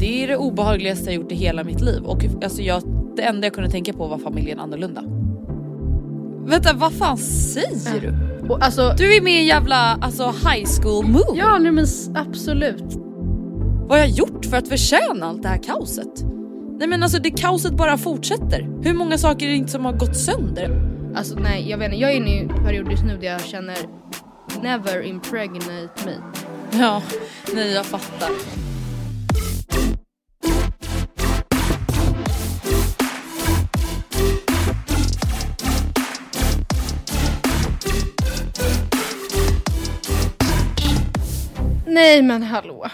Det är det obehagligaste jag gjort i hela mitt liv och alltså jag, det enda jag kunde tänka på var familjen annorlunda. Vänta vad fan säger du? Och alltså, Du är med i en jävla alltså, high school movie. ja nej, men absolut. Vad har jag gjort för att förtjäna allt det här kaoset? Nej men alltså det kaoset bara fortsätter. Hur många saker är det inte som har gått sönder? Alltså nej jag vet inte, jag är inne i en period just nu där jag känner never impregnate me. Ja, nej jag fattar. Nej men hallå.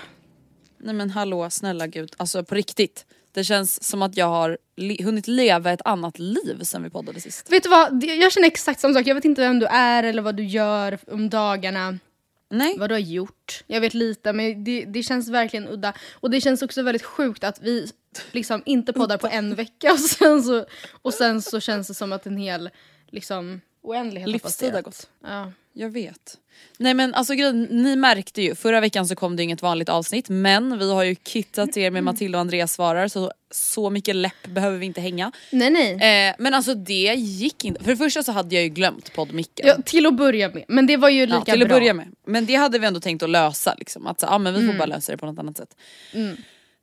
Nej men hallå snälla gud, alltså på riktigt. Det känns som att jag har le- hunnit leva ett annat liv sen vi poddade sist. Vet du vad, jag känner exakt samma sak. Jag vet inte vem du är eller vad du gör om dagarna. Nej. Vad du har gjort. Jag vet lite men det, det känns verkligen udda. Och det känns också väldigt sjukt att vi liksom inte poddar på en vecka och sen så, och sen så känns det som att en hel liksom, oändlighet har Livstid har passerat. gått. Ja. Jag vet. Nej men alltså grejen, ni märkte ju, förra veckan så kom det inget vanligt avsnitt men vi har ju kittat er med Matilda och Andreas svarar så så mycket läpp behöver vi inte hänga. Nej nej. Eh, men alltså det gick inte. För det första så hade jag ju glömt poddmicken. Ja, till att börja med. Men det var ju lika Ja, till att bra. börja med. Men det hade vi ändå tänkt att lösa liksom. Att så, ah, men vi får Mm. bara lösa det på något annat sätt.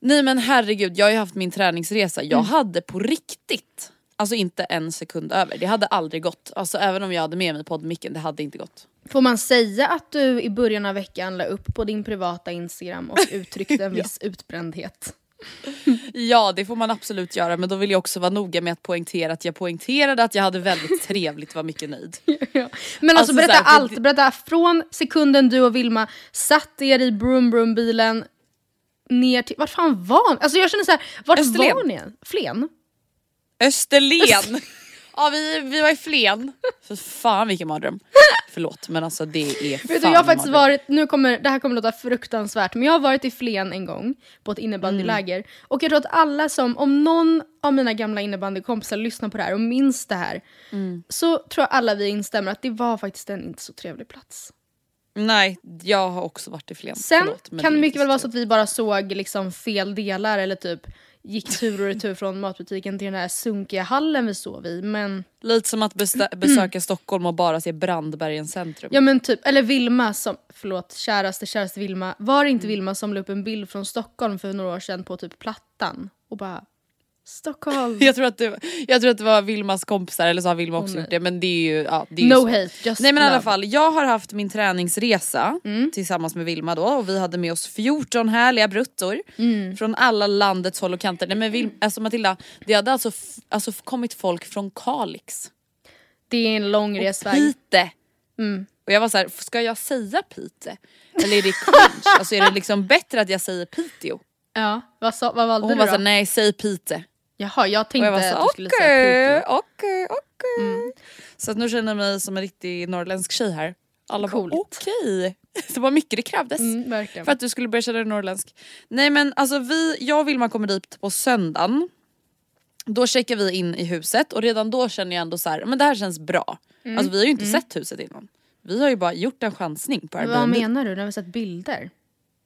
Nej men herregud, jag har ju haft min träningsresa. Jag Mm. hade på riktigt, alltså inte en sekund över. Det hade aldrig gått. Alltså även om jag hade med mig poddmicken, det hade inte gått. Får man säga att du i början av veckan la upp på din privata Instagram och uttryckte en viss utbrändhet? Ja det får man absolut göra men då vill jag också vara noga med att poängtera att jag poängterade att jag hade väldigt trevligt, var mycket nöjd. Ja. Men alltså, Alltså, berätta här, allt, berätta från sekunden du och Vilma satt er i Broom Broom bilen ner till, vart fan var ni? Alltså jag känner så här, vart Österlen. var ni? Flen? Österlen! Ja vi, vi var i Flen. För fan vilken mardröm. Förlåt men alltså det är fan Vet du, jag har faktiskt mardröm. varit, nu kommer, det här kommer låta fruktansvärt, men jag har varit i Flen en gång på ett innebandyläger. Mm. Och jag tror att alla som, om någon av mina gamla innebandykompisar lyssnar på det här och minns det här, Mm. så tror jag alla vi instämmer att det var faktiskt en inte så trevlig plats. Nej jag har också varit i Flen. Sen Förlåt, kan det mycket väl vara så att vi bara såg liksom fel delar eller typ gick tur och retur från matbutiken till den här sunkiga hallen vi sov i. Men, Lite som att besöka Stockholm och bara se Brandbergen centrum. ja men typ, eller Vilma som, förlåt, käraste käraste Vilma. Var det inte Vilma som la upp en bild från Stockholm för några år sedan på typ Plattan? Och bara, Stockholm. Jag tror, att det, jag tror att det var Vilmas kompisar eller så har Vilma också nej. gjort det men det är ju, ja, det är ju No så. hate, just Nej men i alla love. fall, jag har haft min träningsresa Mm. tillsammans med Vilma då och vi hade med oss 14 härliga bruttor Mm. från alla landets håll och kanter. Nej men Vil- alltså Matilda, det hade alltså, alltså kommit folk från Kalix, Det är en lång resväg. Pite, Och jag var så här, ska jag säga Pite? Eller är det cringe? alltså är det liksom bättre att jag säger Piteå? Ja, vad, sa, vad valde Och hon du var då? såhär, nej säg Pite. Jaha, jag tänkte jag var att så du skulle säga okej, Piteå. okej, okej. Så att nu känner jag mig som en riktig norrländsk tjej här. Alla Coolt. bara okej. Det var mycket det krävdes. Mm. För att du skulle börja känna dig norrländsk. Nej men alltså vi, jag och Vilma kommer dit på söndagen. Då checkar vi in i huset och redan då känner jag ändå så här, men det här känns bra. Mm. Alltså vi har ju inte sett huset innan. Vi har ju bara gjort en chansning på Vad Airbnb. menar du? När vi sett bilder?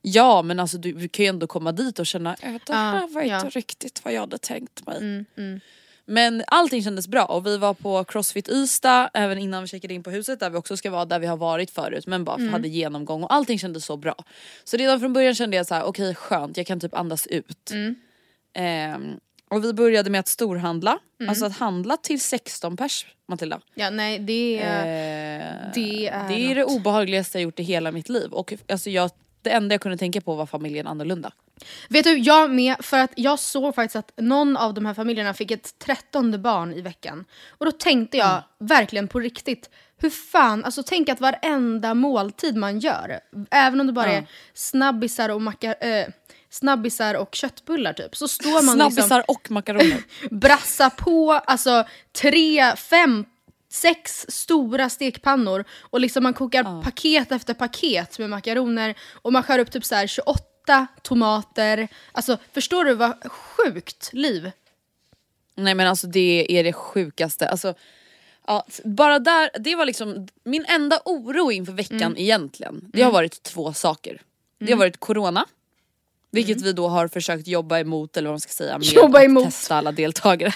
Ja men alltså du, kan ju ändå komma dit och känna att det här var inte ja. Mm, riktigt vad jag hade tänkt mig. Men allting kändes bra och vi var på Crossfit Ystad även innan vi checkade in på huset där vi också ska vara där vi har varit förut men bara Mm. hade genomgång och allting kändes så bra. Så redan från början kände jag så här: okej skönt jag kan typ andas ut. Mm. Ehm, och vi började med att storhandla, Mm. alltså att handla till 16 pers Matilda. Ja, nej det är... Eh, det är det är det obehagligaste jag gjort i hela mitt liv och alltså jag, det enda jag kunde tänka på var familjen annorlunda. Vet du, jag med, för att jag såg faktiskt att någon av de här familjerna fick ett trettonde barn i veckan. Och då tänkte jag Mm. verkligen på riktigt, hur fan, alltså tänk att varenda måltid man gör, även om det bara är snabbisar och makar, eh, snabbisar och köttbullar typ, så står man Snabbisar liksom och makaroner. brassa på alltså tre, fem, sex stora stekpannor och liksom man kokar paket efter paket med makaroner och man skär upp typ så här 28 tomater. Alltså förstår du vad sjukt liv? Nej men alltså det är det sjukaste. Alltså, ja, bara där, det var liksom min enda oro inför veckan Mm. egentligen. Det har varit två saker. Det har varit corona, vilket vi då har försökt jobba emot eller vad man ska säga med Mm. Jobba att emot. testa alla deltagare.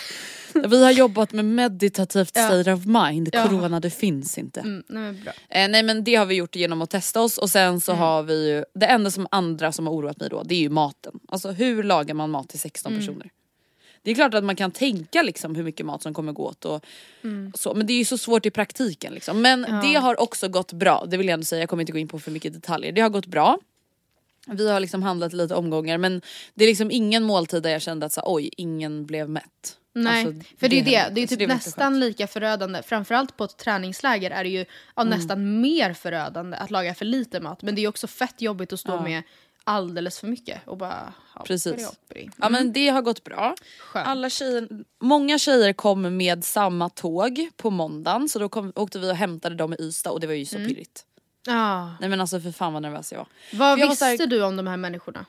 vi har jobbat med meditativt Ja. state of mind, Ja. corona det finns inte. Mm, nej, men bra. Eh, nej men det har vi gjort genom att testa oss och sen så har vi ju, det enda som andra som har oroat mig då det är ju maten. Alltså hur lagar man mat till 16 personer? Det är klart att man kan tänka liksom hur mycket mat som kommer gå åt och så, men det är ju så svårt i praktiken liksom. Men det har också gått bra, det vill jag ändå säga, jag kommer inte gå in på för mycket detaljer. Det har gått bra. Vi har liksom handlat lite omgångar men det är liksom ingen måltid där jag kände att så, oj, ingen blev mätt. Nej, Alltså, för det är det, händer det är typ var nästan jätteskönt. lika förödande, framförallt på ett träningsläger är det ju ja, Mm. nästan mer förödande att laga för lite mat. Men det är också fett jobbigt att stå Ja. med alldeles för mycket och bara hopperi, Precis. hopperi. Ja men det har gått bra. Skönt. Alla tjejer, många tjejer kom med samma tåg på måndagen så då kom, åkte vi och hämtade dem i Ystad och det var ju så pirrigt. Ah. Nej men alltså för fan vad nervös jag var. Vad jag var visste så här- du om de här människorna?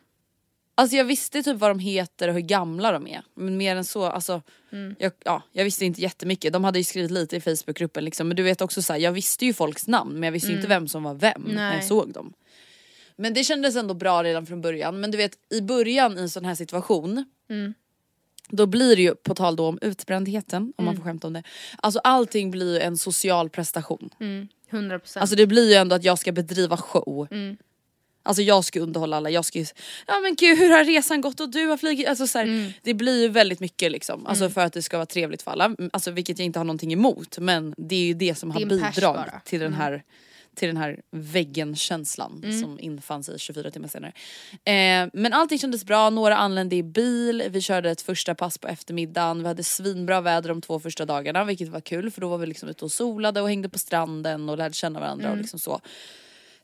Alltså jag visste typ vad de heter och hur gamla de är. Men mer än så, alltså. Mm. Jag, ja, jag visste inte jättemycket. De hade ju skrivit lite i Facebookgruppen liksom. Men du vet också så här, jag visste ju folks namn men jag visste ju inte vem som var vem när Mm. Nej. jag såg dem. Men det kändes ändå bra redan från början. Men du vet i början i en sån här situation Mm. Då blir det ju, på tal då om utbrändheten, om Mm. man får skämta om det. Alltså allting blir ju en social prestation. 100 procent. Alltså det blir ju ändå att jag ska bedriva show. Mm. Alltså jag ska underhålla alla, jag ska ju, ja men gud hur har resan gått och du har flugit? Alltså så här, Mm. Det blir ju väldigt mycket liksom, alltså för att det ska vara trevligt för alla. Mm, Alltså vilket jag inte har någonting emot men det är ju det som Det har bidragit. Mm. till den här till den här väggen-känslan som infann sig 24 timmar senare. Eh, men allting kändes bra, några anlände i bil, vi körde ett första pass på eftermiddagen, vi hade svinbra väder de två första dagarna vilket var kul för då var vi liksom ute och solade och hängde på stranden och lärde känna varandra och liksom så.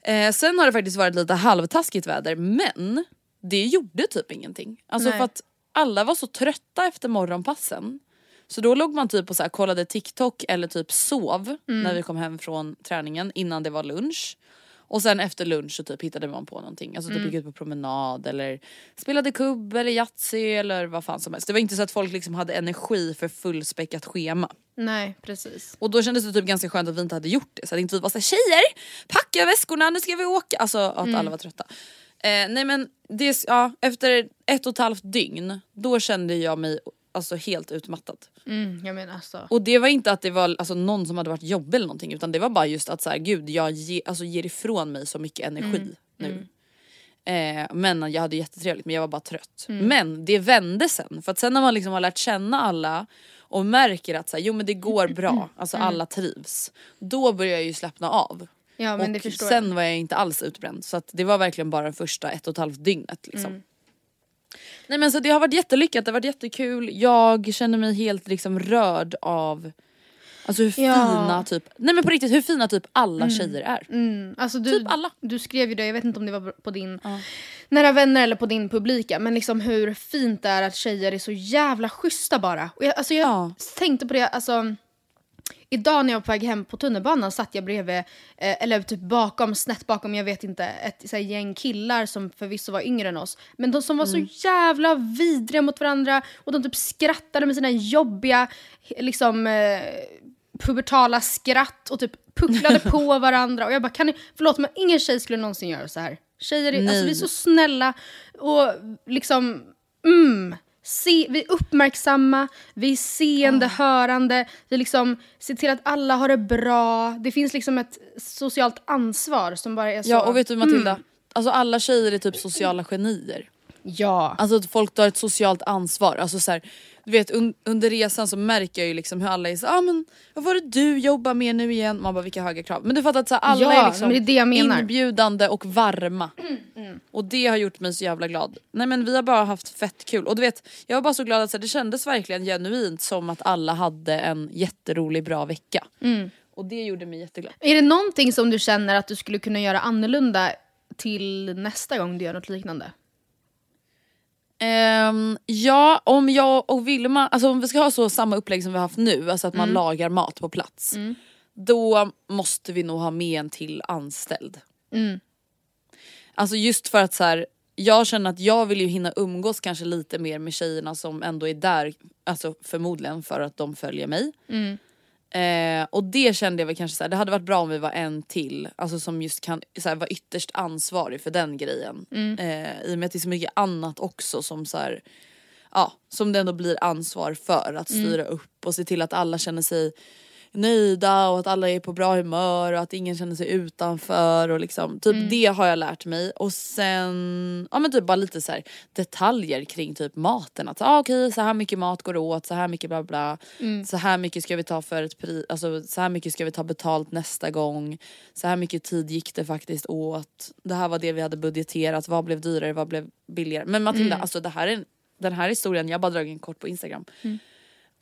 Eh, sen har det faktiskt varit lite halvtaskigt väder men det gjorde typ ingenting. Alltså Nej. för att alla var så trötta efter morgonpassen. Så då låg man typ och så här, kollade TikTok eller typ sov när vi kom hem från träningen innan det var lunch. Och sen efter lunch så typ hittade man på någonting. Alltså typ gick ut på promenad eller spelade kubb eller Yatzy eller vad fan som helst. Det var inte så att folk liksom hade energi för fullspäckat schema. Nej, precis. Och då kändes det typ ganska skönt att vi inte hade gjort det. Så att inte vi var såhär tjejer, packa väskorna nu ska vi åka. Alltså att alla var trötta. Eh, nej men det, ja, efter ett och ett halvt dygn då kände jag mig alltså, helt utmattad. Mm, jag menar alltså. Och det var inte att det var alltså, någon som hade varit jobbig eller någonting utan det var bara just att så här, gud jag ge, alltså, ger ifrån mig så mycket energi nu. Eh, men jag hade jättetrevligt men jag var bara trött. Men det vände sen för att sen när man liksom har lärt känna alla och märker att så här, jo men det går bra, alltså alla trivs. Då börjar jag ju slappna av. Ja och sen jag. var jag inte alls utbränd så att det var verkligen bara första ett och ett halvt dygnet liksom. Mm. Nej men så det har varit jättelyckat, det har varit jättekul. Jag känner mig helt liksom rörd av Alltså hur Ja. fina typ, nej men på riktigt hur fina typ alla tjejer är. Mm, alltså du, Typ alla. du skrev ju det, jag vet inte om det var på din nära vänner eller på din publika, men liksom hur fint det är att tjejer är så jävla schyssta bara. Och jag, alltså jag Ja. tänkte på det, alltså Idag när jag var på väg hem på tunnelbanan satt jag bredvid, eh, eller typ bakom, snett bakom, jag vet inte, ett så här, gäng killar som förvisso var yngre än oss. Men de som var Mm. så jävla vidriga mot varandra och de typ skrattade med sina jobbiga, liksom eh, pubertala skratt och typ pucklade på varandra. Och jag bara, kan ni, förlåt men ingen tjej skulle någonsin göra så här. Tjejer är, alltså, vi är så snälla och liksom, mm. Se, vi är uppmärksamma, vi är seende, hörande, vi liksom ser till att alla har det bra. Det finns liksom ett socialt ansvar som bara är så... Ja och vet du Matilda, Mm. alltså alla tjejer är typ sociala genier. Ja. Alltså att folk tar ett socialt ansvar. Alltså så här, du vet un under resan så märker jag ju liksom hur alla är så ah, men vad var det du jobbar med nu igen? Man bara vilka höga krav. Men du fattar att så här, alla Ja, är liksom det är det jag menar. inbjudande och varma. Och det har gjort mig så jävla glad. Nej men vi har bara haft fett kul. Och du vet jag var bara så glad att så här, det kändes verkligen genuint som att alla hade en jätterolig bra vecka. Mm. Och det gjorde mig jätteglad. Är det någonting som du känner att du skulle kunna göra annorlunda till nästa gång du gör något liknande? Ehm, ja, om jag och Vilma, alltså om vi ska ha så samma upplägg som vi har haft nu, alltså att man lagar mat på plats. Då måste vi nog ha med en till anställd. Alltså just för att så här, jag känner att jag vill ju hinna umgås kanske lite mer med tjejerna som ändå är där, alltså förmodligen för att de följer mig. Eh, och det kände jag väl kanske så här, det hade varit bra om vi var en till, alltså som just kan så vara ytterst ansvarig för den grejen. Eh, I och med att det är så mycket annat också som så här, ja, som det ändå blir ansvar för att styra upp och se till att alla känner sig nöjda och att alla är på bra humör och att ingen känner sig utanför och liksom typ det har jag lärt mig. Och sen ja men typ bara lite så här detaljer kring typ maten. Att ah, okej så här mycket mat går åt så här mycket bla bla. Så här mycket ska vi ta för ett pris alltså så här mycket ska vi ta betalt nästa gång. Så här mycket tid gick det faktiskt åt. Det här var det vi hade budgeterat. Vad blev dyrare? Vad blev billigare? Men Matilda alltså det här är en, den här historien jag har bara dragit en kort på instagram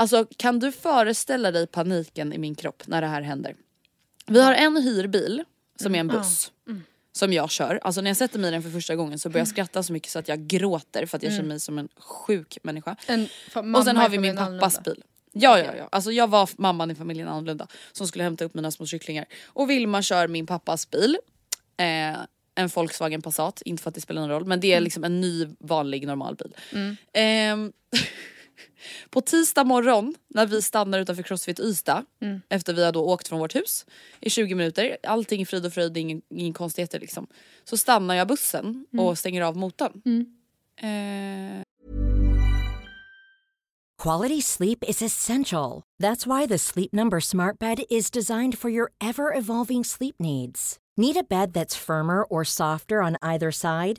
Alltså kan du föreställa dig paniken i min kropp när det här händer? Vi har en hyrbil som är en buss. Som jag kör. Alltså när jag sätter mig i den för första gången så börjar jag skratta så mycket så att jag gråter för att jag känner mig som en sjuk människa. En Och sen har vi min pappas annorlunda. bil. Ja ja ja, alltså jag var mamman i familjen annorlunda som skulle hämta upp mina små kycklingar. Och Vilma kör min pappas bil. Eh, en Volkswagen Passat, inte för att det spelar någon roll men det är liksom en ny vanlig normal bil. Ehm, på tisdag morgon när vi stannar utanför Crossfit Ystad efter vi har då åkt från vårt hus i 20 minuter, allting är frid och fröjd, ingen, ingen konstigheter liksom. Så stannar jag bussen och stänger av motorn. Eh, Quality sleep is essential. That's why the Sleep Number Smart Bed is designed for your ever evolving sleep needs. Need a bed that's firmer or softer on either side?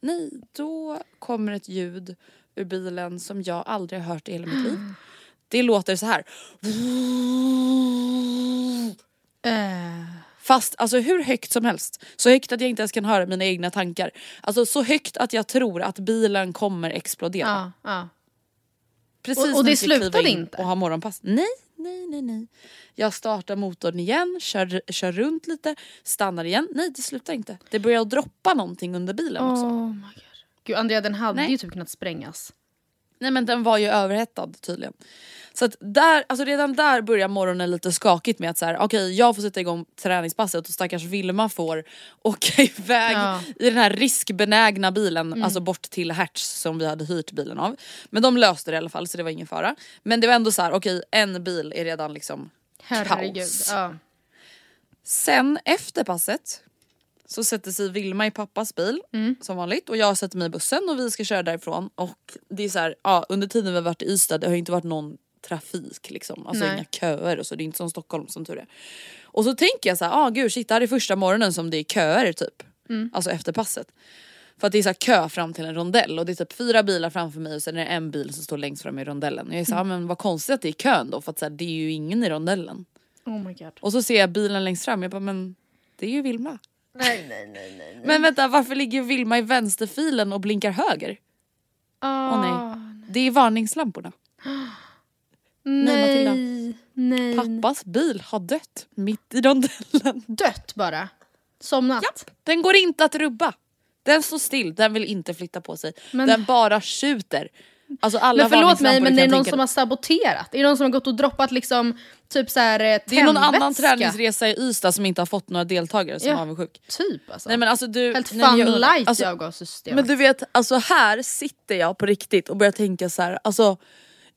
Nej, då kommer ett ljud ur bilen som jag aldrig har hört i hela mitt liv. Det låter så här. Eh, Fast alltså hur högt som helst. Så högt att jag inte ens kan höra mina egna tankar. Alltså så högt att jag tror att bilen kommer explodera. ja, ja. Precis Och- och det slutade in inte? Och ha morgonpass. Nej, nej, nej, nej. Jag startar motorn igen, kör, kör runt lite, stannar igen. Nej det slutar inte. Det börjar droppa någonting under bilen också. Oh my god. Gud Andrea den hade Nej. ju typ kunnat sprängas. Nej men den var ju överhettad tydligen. Så att där, alltså redan där börjar morgonen lite skakigt med att så här, okej jag får sätta igång träningspasset och stackars Vilma får åka iväg Ja. i den här riskbenägna bilen, alltså bort till Hertz som vi hade hyrt bilen av. Men de löste det i alla fall så det var ingen fara. Men det var ändå så här, okej en bil är redan liksom Herregud. kaos. Ja. Sen efter passet så sätter sig Vilma i pappas bil Mm. som vanligt och jag sätter mig i bussen och vi ska köra därifrån och det är så här, ja, under tiden vi har varit i Ystad det har inte varit någon trafik liksom, alltså Nej. inga köer och så, det är inte som Stockholm som tur är. Och så tänker jag så här, ah gud shit det här är första morgonen som det är köer typ, Mm. alltså efter passet. För att det är så här kö fram till en rondell och det är typ fyra bilar framför mig och sen är det en bil som står längst fram i rondellen. Och jag är så här, Mm. ah, men vad konstigt att det är kön då för att så här, det är ju ingen i rondellen. Oh my god. Och så ser jag bilen längst fram, jag bara men det är ju Vilma. Nej nej nej nej. Men vänta varför ligger Vilma i vänsterfilen och blinkar höger? Åh Åh nej. Det är varningslamporna. Nej. Matilda. Nej. Pappas bil har dött mitt i rondellen. Dött bara. Somnat. Japp, den går inte att rubba. Den står still, den vill inte flytta på sig. Men- Den bara skjuter. Alltså Men förlåt mig men det är någon tänka som har saboterat? Är det någon som har gått och droppat liksom typ så här eh, Det är någon annan tändvätska? träningsresa i Ystad som inte har fått några deltagare som Ja. är avundsjuk. Typ alltså. Nej men alltså du... Helt nej, jag fun undrar- light alltså, i avgassystemet. Men du vet, alltså här sitter jag på riktigt och börjar tänka så här, alltså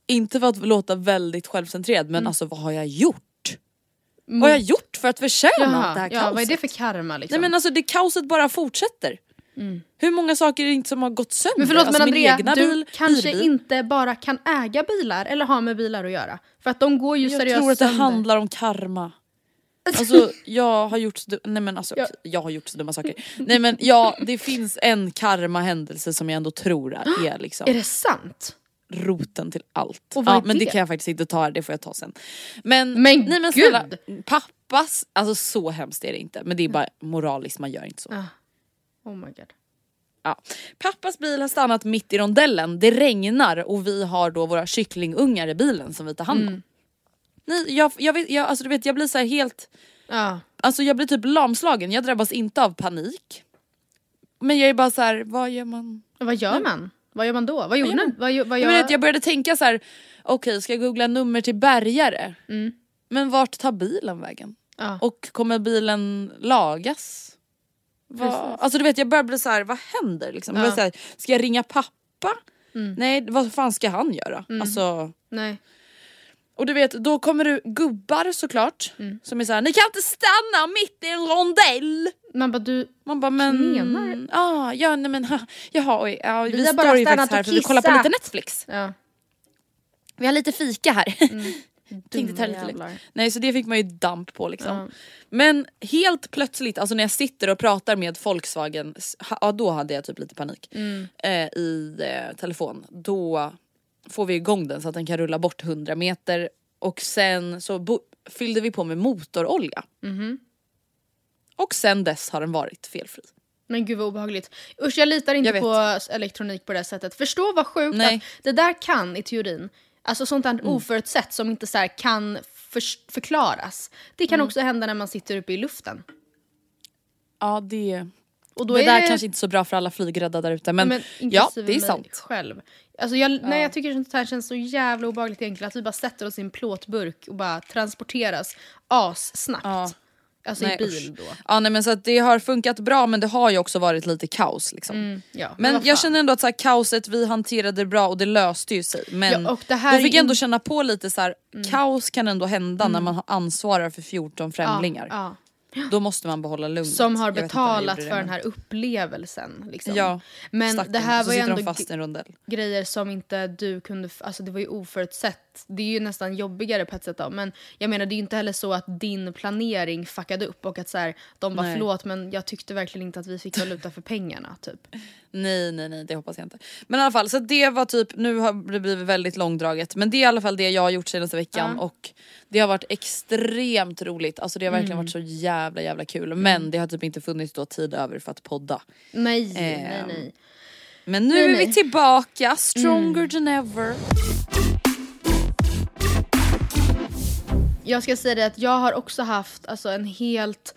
inte för att låta väldigt självcentrerad men alltså vad har jag gjort? Vad har jag gjort för att förtjäna Jaha, det här ja, kaoset? vad är det för karma liksom? Nej men alltså det kaoset bara fortsätter. Hur många saker är det inte som har gått sönder? Men förlåt alltså, men Andrea, egna du bil, kanske hyrbil. inte bara kan äga bilar eller ha med bilar att göra. För att de går ju Jag seriöst tror att det sönder. handlar om karma. Alltså jag har gjort nej men alltså Ja. jag har gjort så dumma saker. Nej men ja det finns en karma-händelse som jag ändå tror är, är liksom Är det sant? roten till allt. Och vad ja, men det det? kan jag faktiskt inte ta det får jag ta sen. Men, Men nej, men snälla, pappas, alltså så hemskt är det inte men det är bara moraliskt, man gör inte så. Ja. Oh my god. Ja. Pappas bil har stannat mitt i rondellen, det regnar och vi har då våra kycklingungar i bilen som vi tar hand om. Mm. Nej, jag, jag, vet, jag, alltså, du vet, jag blir så helt, Ja. alltså jag blir typ lamslagen, jag drabbas inte av panik. Men jag är bara så här, vad gör man? Vad gör man? Vad gör man då? Vad gjorde? Vad, gör- vad Jag, jag började tänka så här: okej ska jag googla nummer till bärgare? Mm. Men vart tar bilen vägen? Ja. Och kommer bilen lagas? Precis. alltså du vet jag börjar bli så här: vad händer liksom? Jag Ja. blir så här, ska jag ringa pappa? Mm. Nej vad fan ska han göra? Alltså, Nej. och du vet då kommer det gubbar såklart Mm. som är så här: ni kan inte stanna mitt i en rondell! Man bara du, Man bara men... Menar? Ah, ja nej men ha, jaha oj, ja, vi, Vi har bara står ju faktiskt här för vi kollar på lite Netflix. ja. Vi har lite fika här. Tänkte ta det lite lugnt. Nej så det fick man ju damp på liksom. Ja. Men helt plötsligt, alltså när jag sitter och pratar med Volkswagen, ja då hade jag typ lite panik. Mm. Eh, I eh, telefon. Då får vi igång den så att den kan rulla bort 100 meter. Och sen så fyllde vi på med motorolja. Mhm. Och sen dess har den varit felfri. Men gud vad obehagligt. Usch jag litar inte Jag på elektronik på det sättet. Förstå vad sjukt Nej. att det där kan i teorin, alltså sånt där oförutsett som inte så här kan för- förklaras. Det kan också hända när man sitter uppe i luften. Ja det, Och då det är där det kanske inte så bra för alla flygrädda där ute men, ja inklusive det är sant. Själv. Alltså jag, nej, jag tycker sånt här känns så jävla obehagligt egentligen. Att vi bara sätter oss i en plåtburk och bara transporteras assnabbt. Ja. Alltså Nej, i bil usch. då. Ja nej men så det har funkat bra men det har ju också varit lite kaos liksom. Mm, ja, Men vad jag känner ändå att så här, kaoset, vi hanterade bra och det löste ju sig. Men Ja, det här då fick jag ändå in- känna på lite så här, kaos kan ändå hända när man ansvarar för 14 främlingar. Ja. Då måste man behålla lugnet. Som har betalat för den här upplevelsen. Liksom. Ja, Men det här var ju ändå grejer som inte du kunde, alltså det var ju oförutsett sätt, det är ju nästan jobbigare på ett sätt då, men jag menar det är ju inte heller så att din planering fuckade upp och att så här, de bara Nej. förlåt men jag tyckte verkligen inte att vi fick valuta för pengarna typ. Nej nej nej det hoppas jag inte. Men i alla fall så det var typ, nu har det blivit väldigt långdraget men det är i alla fall det jag har gjort senaste veckan och det har varit extremt roligt. Alltså det har verkligen Mm. varit så jävla jävla kul men det har typ inte funnits då tid över för att podda. Nej, nej, Ehm, nej. Men nu Nej, är. Mm. vi tillbaka, stronger than ever. Jag ska säga det att jag har också haft alltså, en helt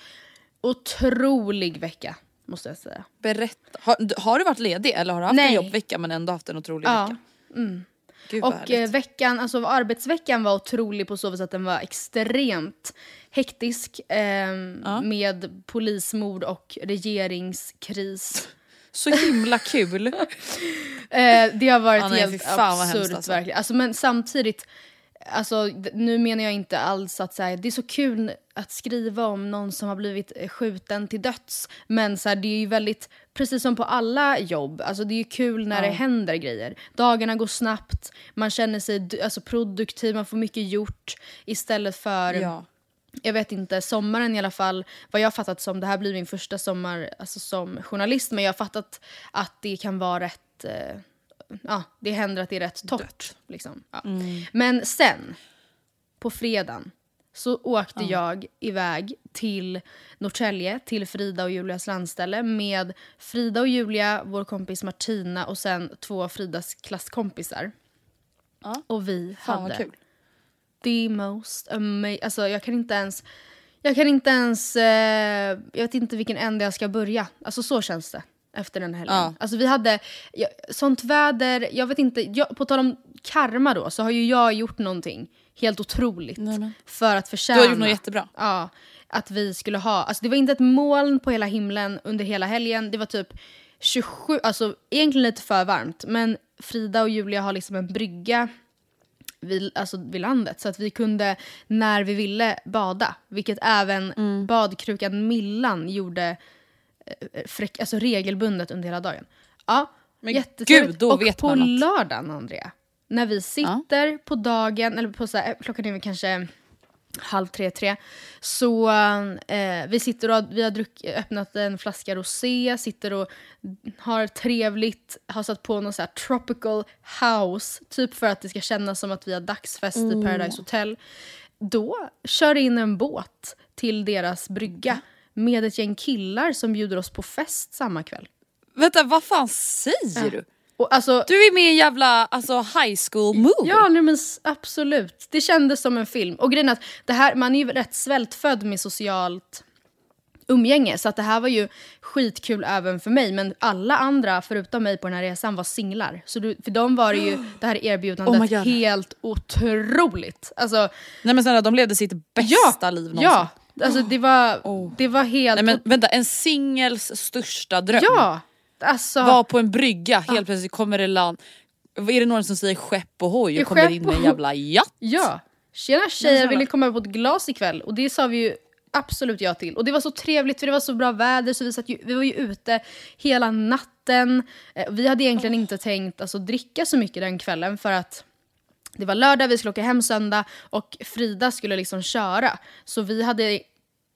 otrolig vecka. Måste jag säga. Berätta, har, har du varit ledig eller har du haft Nej. en jobbvecka men ändå haft en otrolig Ja. vecka? Gud vad Och eh, veckan, alltså arbetsveckan var otrolig på så vis att den var extremt hektisk. ehm, Med polismord och regeringskris. Så himla kul. Eh, det har varit Ja, nej, helt absurt alltså. verkligen. Alltså, men samtidigt, alltså, nu menar jag inte alls att så här, det är så kul att skriva om någon som har blivit eh, skjuten till döds. Men så här, det är ju väldigt, precis som på alla jobb, alltså, det är ju kul när det händer grejer. Dagarna går snabbt, man känner sig alltså, produktiv, man får mycket gjort. Istället för ja. jag vet inte, sommaren i alla fall, vad jag har fattat som, det här blir min första sommar alltså, som journalist, men jag har fattat att det kan vara rätt, eh, ja, det händer att det är rätt torrt. Liksom. Ja. Men sen, på fredagen, så åkte jag iväg till Norrtälje, till Frida och Julias landställe med Frida och Julia, vår kompis Martina och sen två Fridas klasskompisar. Och vi Fan hade kul. the most amazing... Alltså jag kan inte ens... Jag kan inte ens... Eh, jag vet inte vilken ände jag ska börja. Alltså så känns det efter den helgen. Ja. Alltså vi hade ja, sånt väder, jag vet inte, jag, på tal om karma då så har ju jag gjort någonting helt otroligt för att förtjäna. Du har gjort något jättebra. Ja, att vi skulle ha, alltså det var inte ett moln på hela himlen under hela helgen, det var typ 27, alltså egentligen lite för varmt men Frida och Julia har liksom en brygga vid, alltså vid landet så att vi kunde när vi ville bada. Vilket även Mm. badkrukan Millan gjorde fräck, alltså regelbundet under hela dagen. Ja, Men gud, då Och vet på man lördagen Andrea, när vi sitter på dagen, eller på så här, klockan är väl kanske halv tre, tre. Så eh, vi sitter och vi har druck, öppnat en flaska rosé, sitter och har trevligt, har satt på någon så här tropical house, typ för att det ska kännas som att vi har dagsfest i Paradise Hotel. Då kör in en båt till deras brygga med ett gäng killar som bjuder oss på fest samma kväll. Vänta vad fan säger du? Och alltså, Du är med i en jävla alltså, high school movie. Ja, nej, men absolut. Det kändes som en film. Och grejen är att det här, man är ju rätt svältfödd med socialt umgänge. Så att det här var ju skitkul även för mig. Men alla andra förutom mig på den här resan var singlar. Så du, för dem var det ju det här Oh erbjudandet God. helt otroligt. Alltså, Nej men snälla de levde sitt bästa liv någonsin. ja, alltså det var, Oh. det var helt... Nej men vänta, en singels största dröm ja, alltså... var på en brygga, helt plötsligt kommer det land. Är det någon som säger skepp och hoj och kommer in med en jävla jatt? Ja. Tjena tjejer, vill ni komma på ett glas ikväll? Och det sa vi ju absolut ja till. Och det var så trevligt för det var så bra väder så vi, satt ju, vi var ju ute hela natten. Eh, Vi hade egentligen inte tänkt alltså, dricka så mycket den kvällen för att det var lördag, vi skulle åka hem söndag och Frida skulle liksom köra. Så vi hade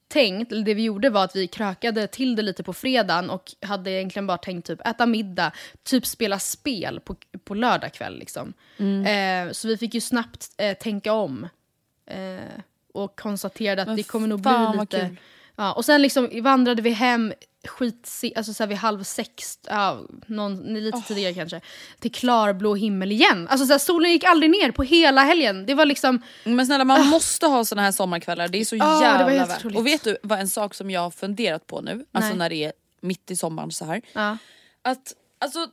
tänkt, eller det vi gjorde var att vi krökade till det lite på fredagen och hade egentligen bara tänkt typ äta middag, typ spela spel på, på lördag kväll. Liksom. Eh, så vi fick ju snabbt eh, tänka om eh, och konstaterade att Men det kommer nog bli lite... Ja, och sen liksom vandrade vi hem skit, alltså så här vid halv sex, ja, någon, lite tidigare kanske, till klarblå himmel igen. Alltså så här, solen gick aldrig ner på hela helgen. Det var liksom, Men snälla man måste ha såna här sommarkvällar, det är så var jävla värt. Och vet du vad en sak som jag har funderat på nu, alltså Nej. när det är mitt i sommaren så här. ja. Att alltså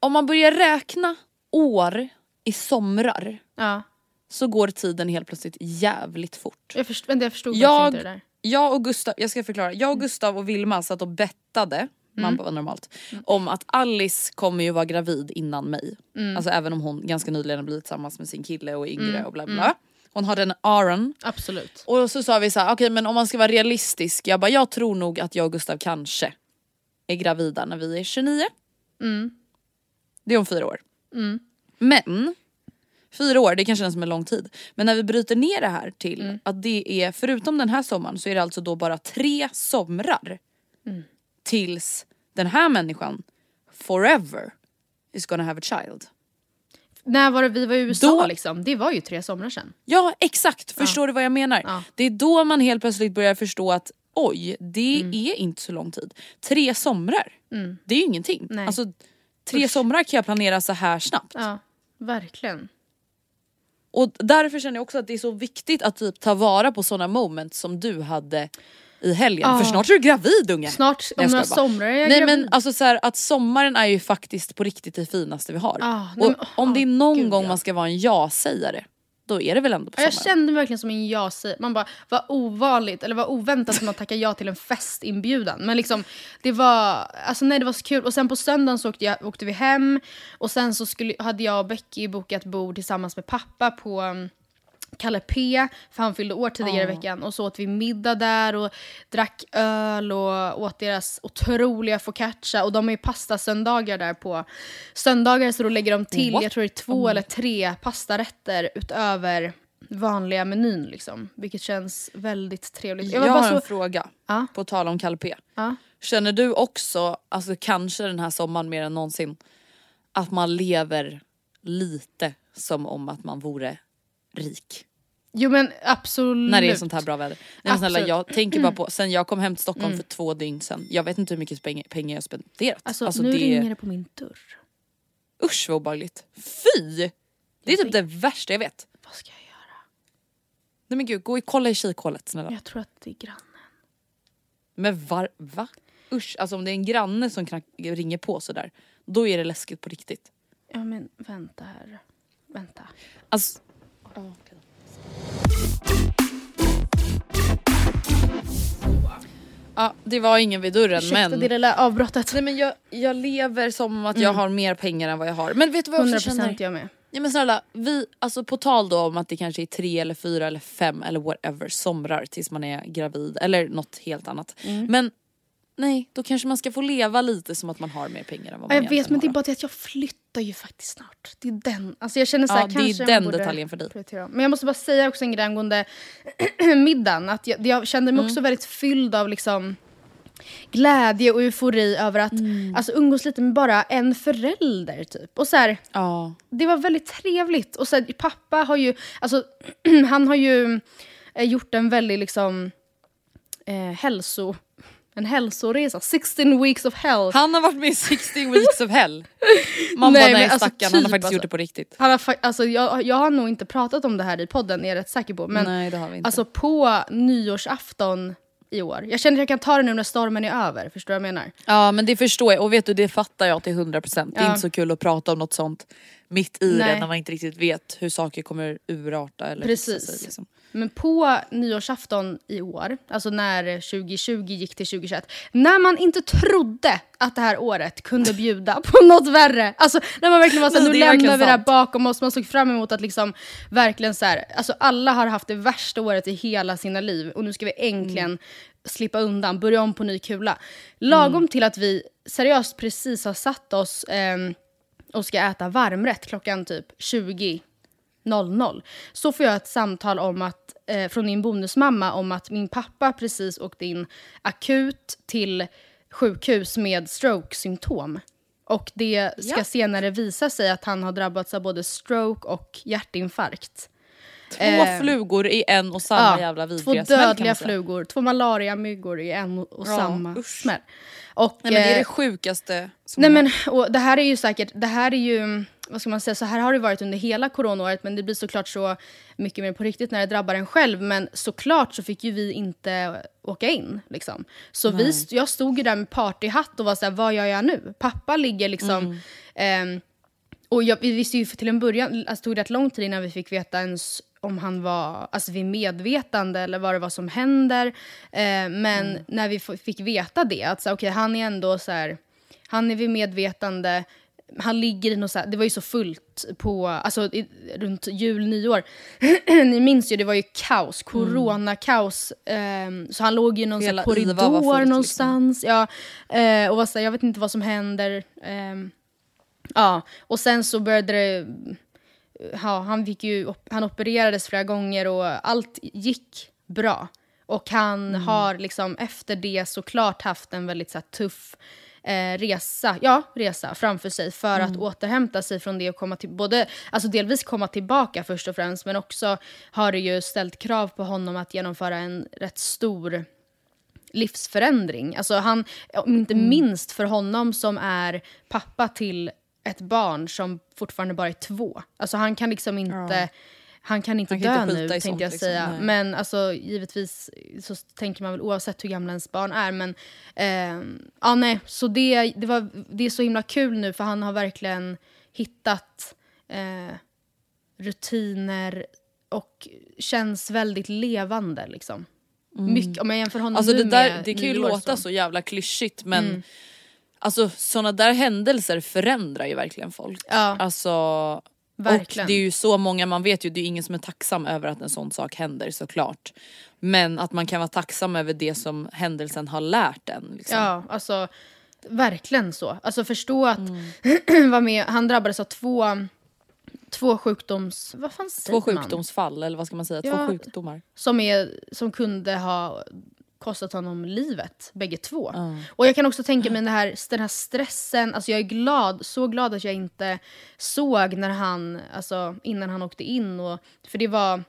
om man börjar räkna år i somrar ja. så går tiden helt plötsligt jävligt fort. Jag, först, jag förstod Jag- inte det där. Jag och Gustav, jag ska förklara, jag och Gustav och Vilma satt och bettade, man bara normalt, om att Alice kommer ju vara gravid innan mig. Alltså även om hon ganska nyligen har blivit tillsammans med sin kille och är yngre och bla bla. bla. Hon har den Aron. Absolut. Och så sa vi så här, okej men om man ska vara realistisk, jag bara jag tror nog att jag och Gustav kanske är gravida när vi är 29. Det är om fyra år. Men Fyra år, det kan kännas som en lång tid. Men när vi bryter ner det här till Mm. att det är, förutom den här sommaren så är det alltså då bara tre somrar Mm. tills den här människan forever is gonna have a child. När var det vi var i USA Då- liksom? Det var ju tre somrar sedan. Ja exakt, förstår du vad jag menar? Ja. Det är då man helt plötsligt börjar förstå att oj, det Mm. är inte så lång tid. Tre somrar, det är ju ingenting. Nej. Alltså, tre somrar kan jag planera så här snabbt. Ja, verkligen. Och därför känner jag också att det är så viktigt att typ ta vara på sådana moments som du hade i helgen. Ja. För snart är du gravid unge. Snart om Nej, några somrar är jag Nej gravid. men alltså så här, att sommaren är ju faktiskt på riktigt det finaste vi har. Ah, och men- om det är någon gud, gång ja. man ska vara en ja-sägare, då är det väl ändå på Ja, Jag sommaren. kände mig verkligen som en ja-sägare. Man bara, vad ovanligt, eller vad oväntat att man tackar ja till en festinbjudan. Men liksom, det var, alltså nej det var så kul. Och sen på söndagen så åkte, jag, åkte vi hem och sen så skulle, hade jag och Becky bokat bord tillsammans med pappa på Kalle P, för han fyllde år tidigare i veckan. Och så åt vi middag där och drack öl och åt deras otroliga focaccia. Och de har ju pastasöndagar där på söndagar så då lägger de till, What? jag tror det är två eller tre pastarätter utöver vanliga menyn liksom. Vilket känns väldigt trevligt. Jag, var har bara en så... fråga, Ja. på tal om Kalle P. Ja. Känner du också, alltså kanske den här sommaren mer än någonsin, att man lever lite som om att man vore rik? Jo men absolut. När det är sånt här bra väder. Nej, snälla, jag tänker bara på, sen jag kom hem till Stockholm för två dygn sen, jag vet inte hur mycket pengar, jag spenderat. Alltså, nu ringer det på min dörr. Usch vad obehagligt. Fy! Det är typ det värsta jag vet. Vad ska jag göra? Nej men gud, gå och kolla i kikhålet snälla. Jag tror att det är grannen. Men var, va? Usch, alltså om det är en granne som knack, ringer på sådär, då är det läskigt på riktigt. Ja men vänta här. Vänta. Alltså, Ja, det var ingen vid dörren Ursäkta men... det lilla avbrottet. Nej men jag, jag lever som att jag har mer pengar än vad jag har. Men vet du vad jag 100% också känner? jag med. Ja, men snälla, vi, alltså på tal då om att det kanske är tre eller fyra eller fem eller whatever somrar tills man är gravid eller något helt annat. Mm. Men nej, då kanske man ska få leva lite som att man har mer pengar än vad man Ja, jag vet men det är bara det att jag flyttar ju faktiskt snart. Det är den. Alltså jag känner så här, Ja, det är kanske den detaljen för dig. prioritera. Men jag måste bara säga också en grej angående middagen. Att jag, jag kände mig Mm. också väldigt fylld av liksom glädje och eufori över att Mm. alltså, umgås lite med bara en förälder typ. Och så här, Ja. det var väldigt trevligt. Och så här, pappa har ju, alltså han har ju eh, gjort en väldigt liksom eh, hälso, en hälsoresa. 16 weeks of hell. Han har varit med i 16 weeks of hell. Man Nej, bara nej alltså, stackarn, han har typ faktiskt alltså. gjort det på riktigt. Han har, alltså, jag, jag har nog inte pratat om det här i podden, är jag rätt säker på. Men nej det har vi inte. alltså på nyårsafton i år. Jag känner att jag kan ta det nu när stormen är över. Förstår du vad jag menar? Ja men det förstår jag och vet du det fattar jag till 100%. Det är inte så kul att prata om något sånt mitt i det Nej. när man inte riktigt vet hur saker kommer urarta eller Precis. sig, liksom. Men på nyårsafton i år, alltså när 2020 gick till 2021, när man inte trodde att det här året kunde bjuda på något värre. Alltså när man verkligen var såhär, nu det lämnar vi det här bakom oss. Man såg fram emot att liksom verkligen så här, alltså alla har haft det värsta året i hela sina liv och nu ska vi äntligen Mm. slippa undan, börja om på ny kula. Lagom Mm. till att vi seriöst precis har satt oss ehm, och ska äta varmrätt klockan typ 20 00. Så får jag ett samtal om att, eh, från min bonusmamma om att min pappa precis åkte in akut till sjukhus med stroke-symptom. Och det ska Ja. senare visa sig att han har drabbats av både stroke och hjärtinfarkt. Två Eh, flugor i en och samma jävla två vidriga smäll, man dödliga säga. flugor, två malariamyggor i en och Ja, samma usch. smäll. Och, Nej men det är eh, det sjukaste som Nej men och det här är ju säkert, det här är ju, vad ska man säga, så här har det varit under hela coronaåret men det blir såklart så mycket mer på riktigt när det drabbar en själv. Men såklart så fick ju vi inte åka in. Liksom. Så vi, jag stod ju där med partyhatt och var såhär, vad gör jag nu? Pappa ligger liksom... ehm, och jag, vi visste ju för till en början, alltså, det tog rätt lång tid innan vi fick veta ens om han var alltså, vid medvetande eller vad det var som händer. Eh, men när vi fick veta det, att så, okej, han är ändå så här, han är vid medvetande, han ligger i något så här, det var ju så fullt på, alltså i, runt jul, nyår. Ni minns ju, det var ju kaos, coronakaos. ehm, så han låg i någon så här, Hela var fullt, korridor liksom. någonstans. Ja, eh, och var så här, jag vet inte vad som händer. ehm, Ja, och sen så började det ja, han, fick ju, han opererades flera gånger och allt gick bra. Och han har liksom efter det såklart haft en väldigt så här, tuff eh, resa, ja, resa framför sig för att återhämta sig från det och komma till, både, alltså delvis komma tillbaka först och främst men också har det ju ställt krav på honom att genomföra en rätt stor livsförändring. Alltså han, inte minst för honom som är pappa till ett barn som fortfarande bara är två. Alltså han kan liksom inte, han kan inte Han kan dö inte nu tänkte jag liksom. säga. Nej. Men alltså givetvis så tänker man väl oavsett hur gamla ens barn är. Men eh, ja nej, så det, det, var, det är så himla kul nu för han har verkligen hittat eh, rutiner och känns väldigt levande liksom. Mycket, om jag jämför honom Alltså nu det, där, med det kan ju låta så. så jävla klyschigt men Mm. Alltså såna där händelser förändrar ju verkligen folk. Ja. Alltså, Verkligen. Och det är ju så många, man vet ju det är ingen som är tacksam över att en sån sak händer såklart. Men att man kan vara tacksam över det som händelsen har lärt en. Liksom. Ja, alltså verkligen så. Alltså förstå att Mm. vara med, han drabbades av två, två sjukdoms... Vad fan Två säger man? sjukdomsfall eller vad ska man säga, Ja. två sjukdomar. Som, är, som kunde ha kostat honom livet, bägge två. Och jag kan också tänka mig den här, den här stressen, alltså jag är glad, så glad att jag inte såg när han, alltså innan han åkte in. Och, för det var,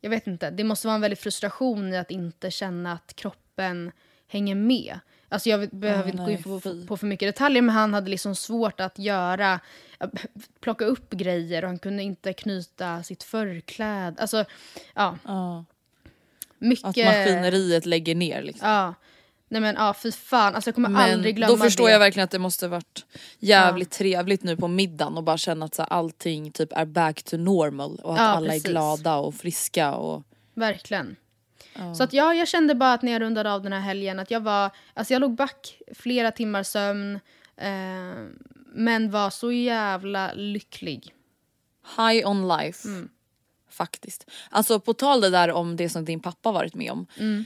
jag vet inte, det måste vara en väldig frustration i att inte känna att kroppen hänger med. Alltså jag behöver inte gå in på, för mycket detaljer men han hade liksom svårt att göra, plocka upp grejer och han kunde inte knyta sitt förkläde. Alltså, ja. Ja. Mycket... Att maskineriet lägger ner liksom. Ja. Nej men ja, fy fan. Alltså jag kommer Men aldrig glömma då förstår det. jag verkligen att det måste varit jävligt trevligt nu på middagen och bara känna att så allting typ är back to normal och att Ja, alla precis. är glada och friska och Verkligen. Så att ja, jag kände bara att när jag rundade av den här helgen att jag var, alltså jag låg back flera timmar sömn. Eh, men var så jävla lycklig. high on life. Mm. Faktiskt. Alltså på tal det där om det som din pappa varit med om. Mm.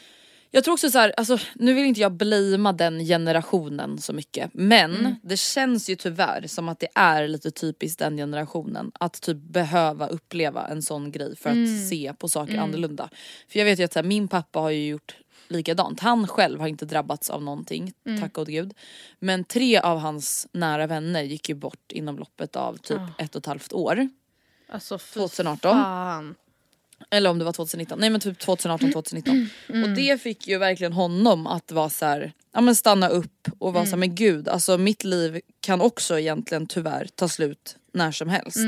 Jag tror också så här, alltså, nu vill inte jag blamea den generationen så mycket men Mm. det känns ju tyvärr som att det är lite typiskt den generationen att typ behöva uppleva en sån grej för att Mm. se på saker annorlunda. För jag vet ju att så här, min pappa har ju gjort likadant. Han själv har inte drabbats av någonting, Mm. tack gode gud. Men tre av hans nära vänner gick ju bort inom loppet av typ ett och ett halvt år. Alltså fy 2018. fan. Eller om det var 2019, nej men typ 2018, 2019. Och det fick ju verkligen honom att vara så här, ja men stanna upp och vara så här, men gud alltså mitt liv kan också egentligen tyvärr ta slut när som helst.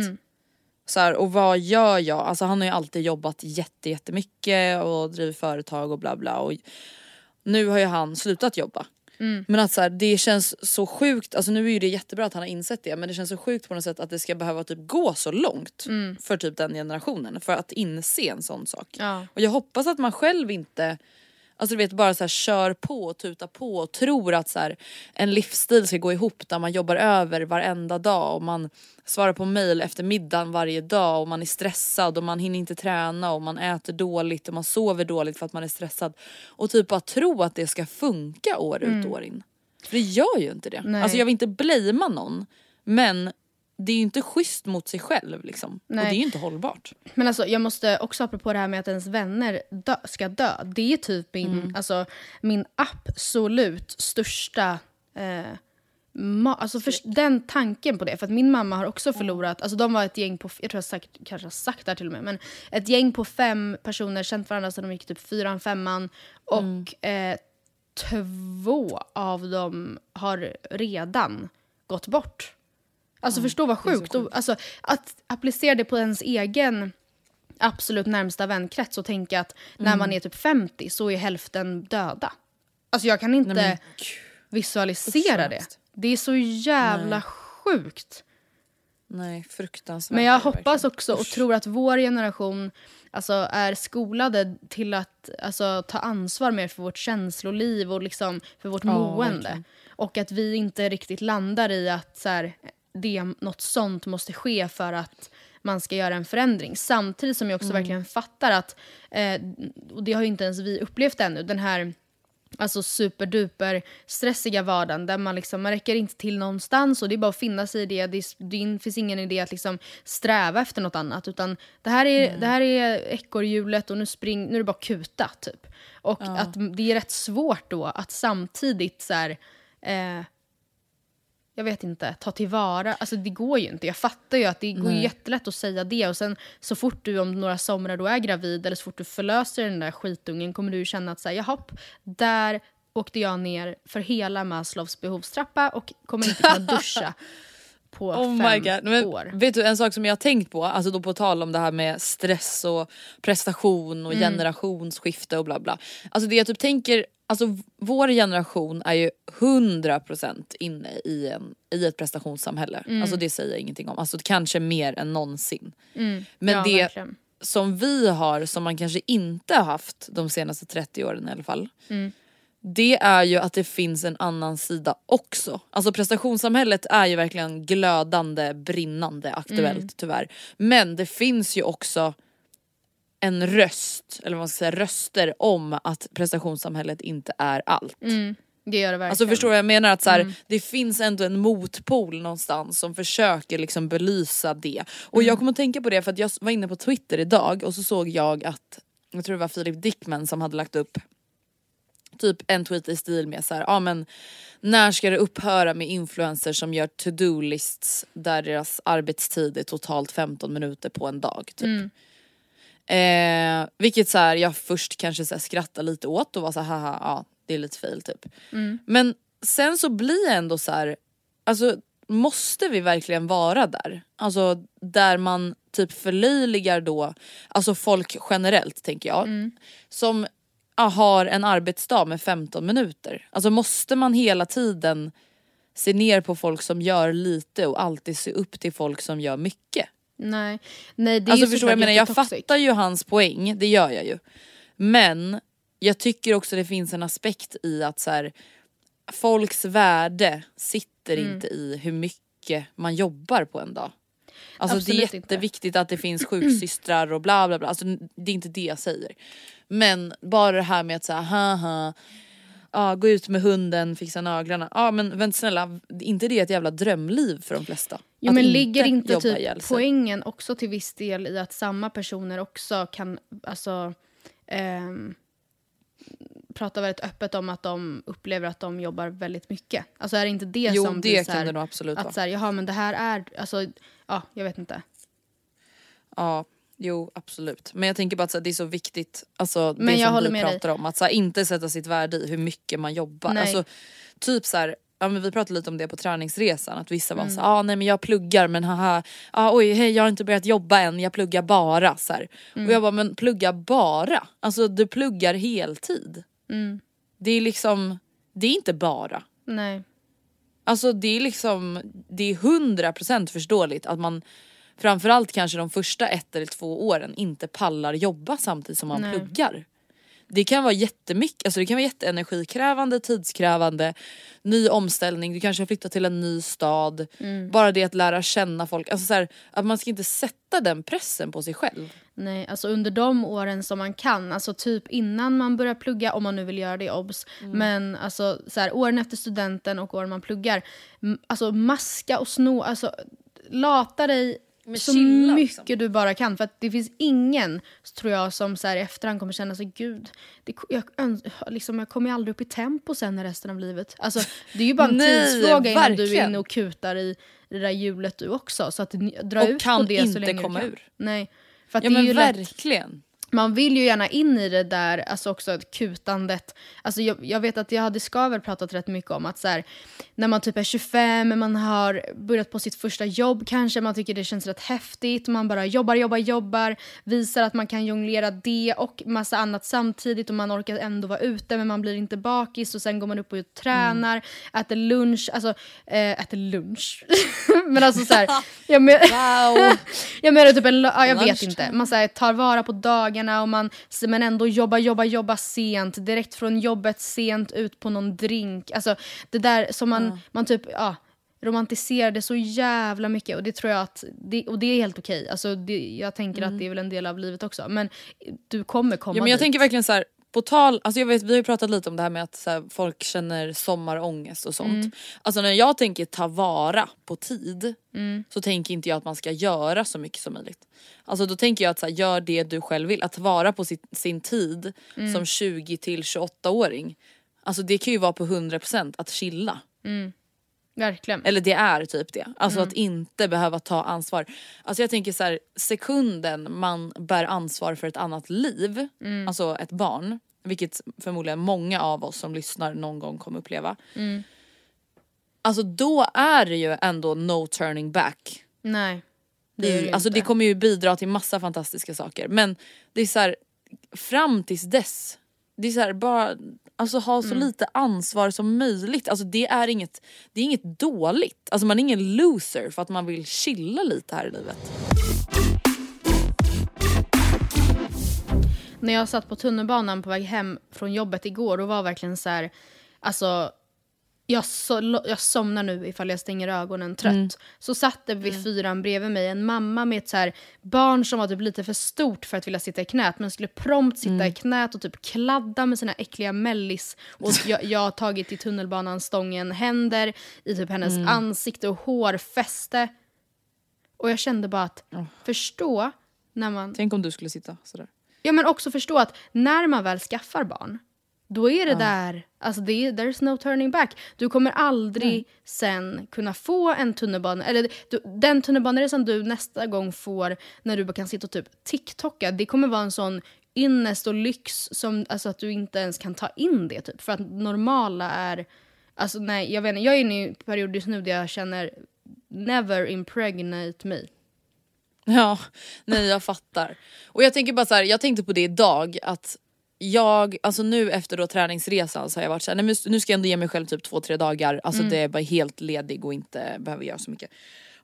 Så här, och vad gör jag? Alltså han har ju alltid jobbat jätte, jättemycket och drivit företag och bla bla. Och nu har ju han slutat jobba. Men att så här, det känns så sjukt, alltså nu är ju det jättebra att han har insett det men det känns så sjukt på något sätt att det ska behöva typ gå så långt för typ den generationen för att inse en sån sak. Ja. Och jag hoppas att man själv inte Alltså du vet bara så här, kör på och tutar på och tror att så här, en livsstil ska gå ihop där man jobbar över varenda dag och man svarar på mail efter middagen varje dag och man är stressad och man hinner inte träna och man äter dåligt och man sover dåligt för att man är stressad. Och typ bara tro att det ska funka år ut och år in. För det gör ju inte det. Nej. Alltså jag vill inte blamea någon men det är ju inte schysst mot sig själv liksom. Och det är ju inte hållbart. Men alltså jag måste också apropå det här med att ens vänner dö, ska dö. Det är typ min, Mm. alltså, min absolut största eh, ma- alltså för, den tanken på det. För att min mamma har också förlorat, alltså de var ett gäng på, jag tror jag sagt, kanske har sagt det här till och med, men ett gäng på fem personer, känt varandra sedan de gick typ fyran, femman och eh, två av dem har redan gått bort. Alltså förstå vad sjukt. Och, alltså, att applicera det på ens egen absolut närmsta vänkrets och tänka att när man är typ 50 så är hälften döda. Alltså jag kan inte Nej, visualisera det. Det är så jävla sjukt. Nej fruktansvärt. Men jag hoppas också och tror att vår generation alltså, är skolade till att alltså, ta ansvar mer för vårt känsloliv och liksom, för vårt Ja, mående. verkligen. Och att vi inte riktigt landar i att så här, det, något sånt måste ske för att man ska göra en förändring. Samtidigt som jag också Mm. verkligen fattar att, eh, och det har ju inte ens vi upplevt ännu, den här alltså superduper stressiga vardagen där man liksom, man räcker inte till någonstans och det är bara att finna sig i det. Det, är, det finns ingen idé att liksom sträva efter något annat utan det här är, det här är ekorrhjulet och nu, spring, nu är det bara kuta typ. Och att det är rätt svårt då att samtidigt så här, eh, jag vet inte, ta tillvara. Alltså det går ju inte. Jag fattar ju att det går ju jättelätt att säga det och sen så fort du om några somrar då är gravid eller så fort du förlöser den där skitungen kommer du känna att säga jaha, där åkte jag ner för hela Maslows behovstrappa och kommer inte kunna duscha på Oh fem my God. Men, år. vet du en sak som jag har tänkt på, alltså då på tal om det här med stress och prestation och Mm. generationsskifte och bla bla. Alltså det jag typ tänker, alltså vår generation är ju 100% inne i, en, i ett prestationssamhälle. Mm. Alltså det säger jag ingenting om, alltså kanske mer än någonsin. Men ja, det verkligen. som vi har som man kanske inte har haft de senaste 30 åren i alla fall. Mm. Det är ju att det finns en annan sida också. Alltså prestationssamhället är ju verkligen glödande, brinnande aktuellt Mm. tyvärr. Men det finns ju också en röst, eller vad man ska säga, röster om att prestationssamhället inte är allt. Mm, det gör det verkligen. Alltså förstår du vad jag menar? Att så här, Det finns ändå en motpol någonstans som försöker liksom belysa det. Och jag kommer att tänka på det för att jag var inne på Twitter idag och så såg jag att, jag tror det var Filip Dickman som hade lagt upp typ en tweet i stil med så här, ja men när ska det upphöra med influencers som gör to-do-lists där deras arbetstid är totalt 15 minuter på en dag typ. Eh, vilket så här, jag först kanske så här skrattade lite åt och var så här, haha, ja det är lite fail typ. Men sen så blir jag ändå så här, alltså måste vi verkligen vara där? Alltså där man typ förlöjligar då, alltså folk generellt tänker jag. Som ja, har en arbetsdag med 15 minuter. Alltså måste man hela tiden se ner på folk som gör lite och alltid se upp till folk som gör mycket? Nej, Nej det är Alltså ju förstår jag menar? Jag fattar ju hans poäng, det gör jag ju. Men jag tycker också det finns en aspekt i att så här, folks värde sitter Mm. inte i hur mycket man jobbar på en dag. Alltså det Absolut är inte. jätteviktigt att det finns sjuksystrar och bla bla bla. Alltså, det är inte det jag säger. Men bara det här med att säga haha, ja, gå ut med hunden, fixa naglarna. Ja men vänta snälla, inte det är ett jävla drömliv för de flesta? Jo, Att men ligger inte typ poängen också till viss del i att samma personer också kan alltså, ehm, prata väldigt öppet om att de upplever att de jobbar väldigt mycket? Alltså är det inte det Jo som blir det så kan här, det nog absolut vara. att så här, jaha men det här är, alltså, ja jag vet inte. Ja, jo absolut. Men jag tänker bara att så här, det är så viktigt, alltså Men det jag som håller vi med dig. pratar om, att så här, inte sätta sitt värde i hur mycket man jobbar. Nej. Alltså, typ så här, ja, men vi pratade lite om det på träningsresan, att vissa Mm. var så här, ah, nej men jag pluggar men haha, ah, oj hej jag har inte börjat jobba än, jag pluggar bara. Så här. Mm. Och jag bara, men plugga bara? Alltså du pluggar heltid. Mm. Det är liksom, det är inte bara. Nej. Alltså det är liksom, det är hundra procent förståeligt att man framförallt kanske de första ett eller två åren inte pallar jobba samtidigt som man Nej. pluggar. Det kan vara jättemycket, alltså det kan vara jätteenergikrävande, tidskrävande, ny omställning, du kanske har flyttat till en ny stad. Mm. Bara det att lära känna folk, alltså så här, att man ska inte sätta den pressen på sig själv. Nej, alltså under de åren som man kan, alltså typ innan man börjar plugga, om man nu vill göra det obs. Mm. Men alltså så här, åren efter studenten och åren man pluggar, alltså maska och sno, alltså lata dig Men så chilla, mycket liksom. du bara kan. För att det finns ingen, tror jag, som så här, i efterhand kommer känna sig gud, det, jag, liksom, jag kommer ju aldrig upp i tempo sen i resten av livet. Alltså, det är ju bara en Nej, tidsfråga innan du är inne och kutar i det där hjulet du också. Så att dra Och ut kan på det så inte länge komma du kan. ur. Nej. För Ja det är men verkligen. Man vill ju gärna in i det där, alltså också kutandet. Alltså jag, jag vet att jag hade Skaver pratat rätt mycket om att så här, när man typ är 25, man har börjat på sitt första jobb kanske, man tycker det känns rätt häftigt, man bara jobbar, jobbar, jobbar, visar att man kan jonglera det och massa annat samtidigt och man orkar ändå vara ute men man blir inte bakis och sen går man upp och tränar, äter lunch, alltså äh, äter lunch. men alltså så här, jag, men, Wow. jag menar typ en, ja, jag vet Lunchtime. inte. Man så här, tar vara på dagarna och man men ändå jobbar, jobbar, jobbar sent. Direkt från jobbet sent ut på någon drink. Alltså det där som man, man typ, ja romantiserar det så jävla mycket och det tror jag att, det, och det är helt okej. Alltså det, jag tänker att det är väl en del av livet också. Men du kommer komma Ja, men jag dit. tänker verkligen så här. På tal, alltså jag vet vi har ju pratat lite om det här med att här, folk känner sommarångest och sånt. Mm. Alltså när jag tänker ta vara på tid Mm. så tänker inte jag att man ska göra så mycket som möjligt. Alltså då tänker jag att så här, gör det du själv vill, att ta vara på sin, sin tid Mm. som 20 till 28-åring. Alltså det kan ju vara på 100% att chilla. Verkligen. Eller det är typ det. Alltså Mm. att inte behöva ta ansvar. Alltså jag tänker så här, sekunden man bär ansvar för ett annat liv, Mm. alltså ett barn, vilket förmodligen många av oss som lyssnar någon gång kommer uppleva. Mm. Alltså då är det ju ändå no turning back. Nej. Det är det alltså inte. det kommer ju bidra till massa fantastiska saker men det är så här, fram tills dess, det är så här, bara alltså ha så Mm. lite ansvar som möjligt. Alltså det är inget, det är inget dåligt. Alltså man är ingen loser för att man vill chilla lite här i livet. När jag satt på tunnelbanan på väg hem från jobbet igår och var verkligen så här, alltså jag, so jag somnar nu ifall jag stänger ögonen trött. Mm. Så satt det vid fyran bredvid mig en mamma med ett så här barn som var typ lite för stort för att vilja sitta i knät men skulle prompt sitta Mm. i knät och typ kladda med sina äckliga mellis. Och jag, jag har tagit i tunnelbanan stången händer i typ hennes Mm. ansikte och hårfäste. Och jag kände bara att förstå när man... Tänk om du skulle sitta sådär. Ja men också förstå att när man väl skaffar barn, då är det där, alltså det är, there's no turning back. Du kommer aldrig sen kunna få en tunnelbana, eller du, den tunnelbaneresan du nästa gång får när du bara kan sitta och typ TikToka, det kommer vara en sån ynnest och lyx som, alltså att du inte ens kan ta in det typ. För att normala är, alltså nej jag vet inte, jag är inne i en period just nu där jag känner never impregnate me. Ja, nej jag fattar. Och jag tänker bara så här, jag tänkte på det idag att jag, alltså nu efter då träningsresan så har jag varit såhär, nej men nu ska jag ändå ge mig själv typ två tre dagar, alltså det är bara helt ledig och inte behöver göra så mycket.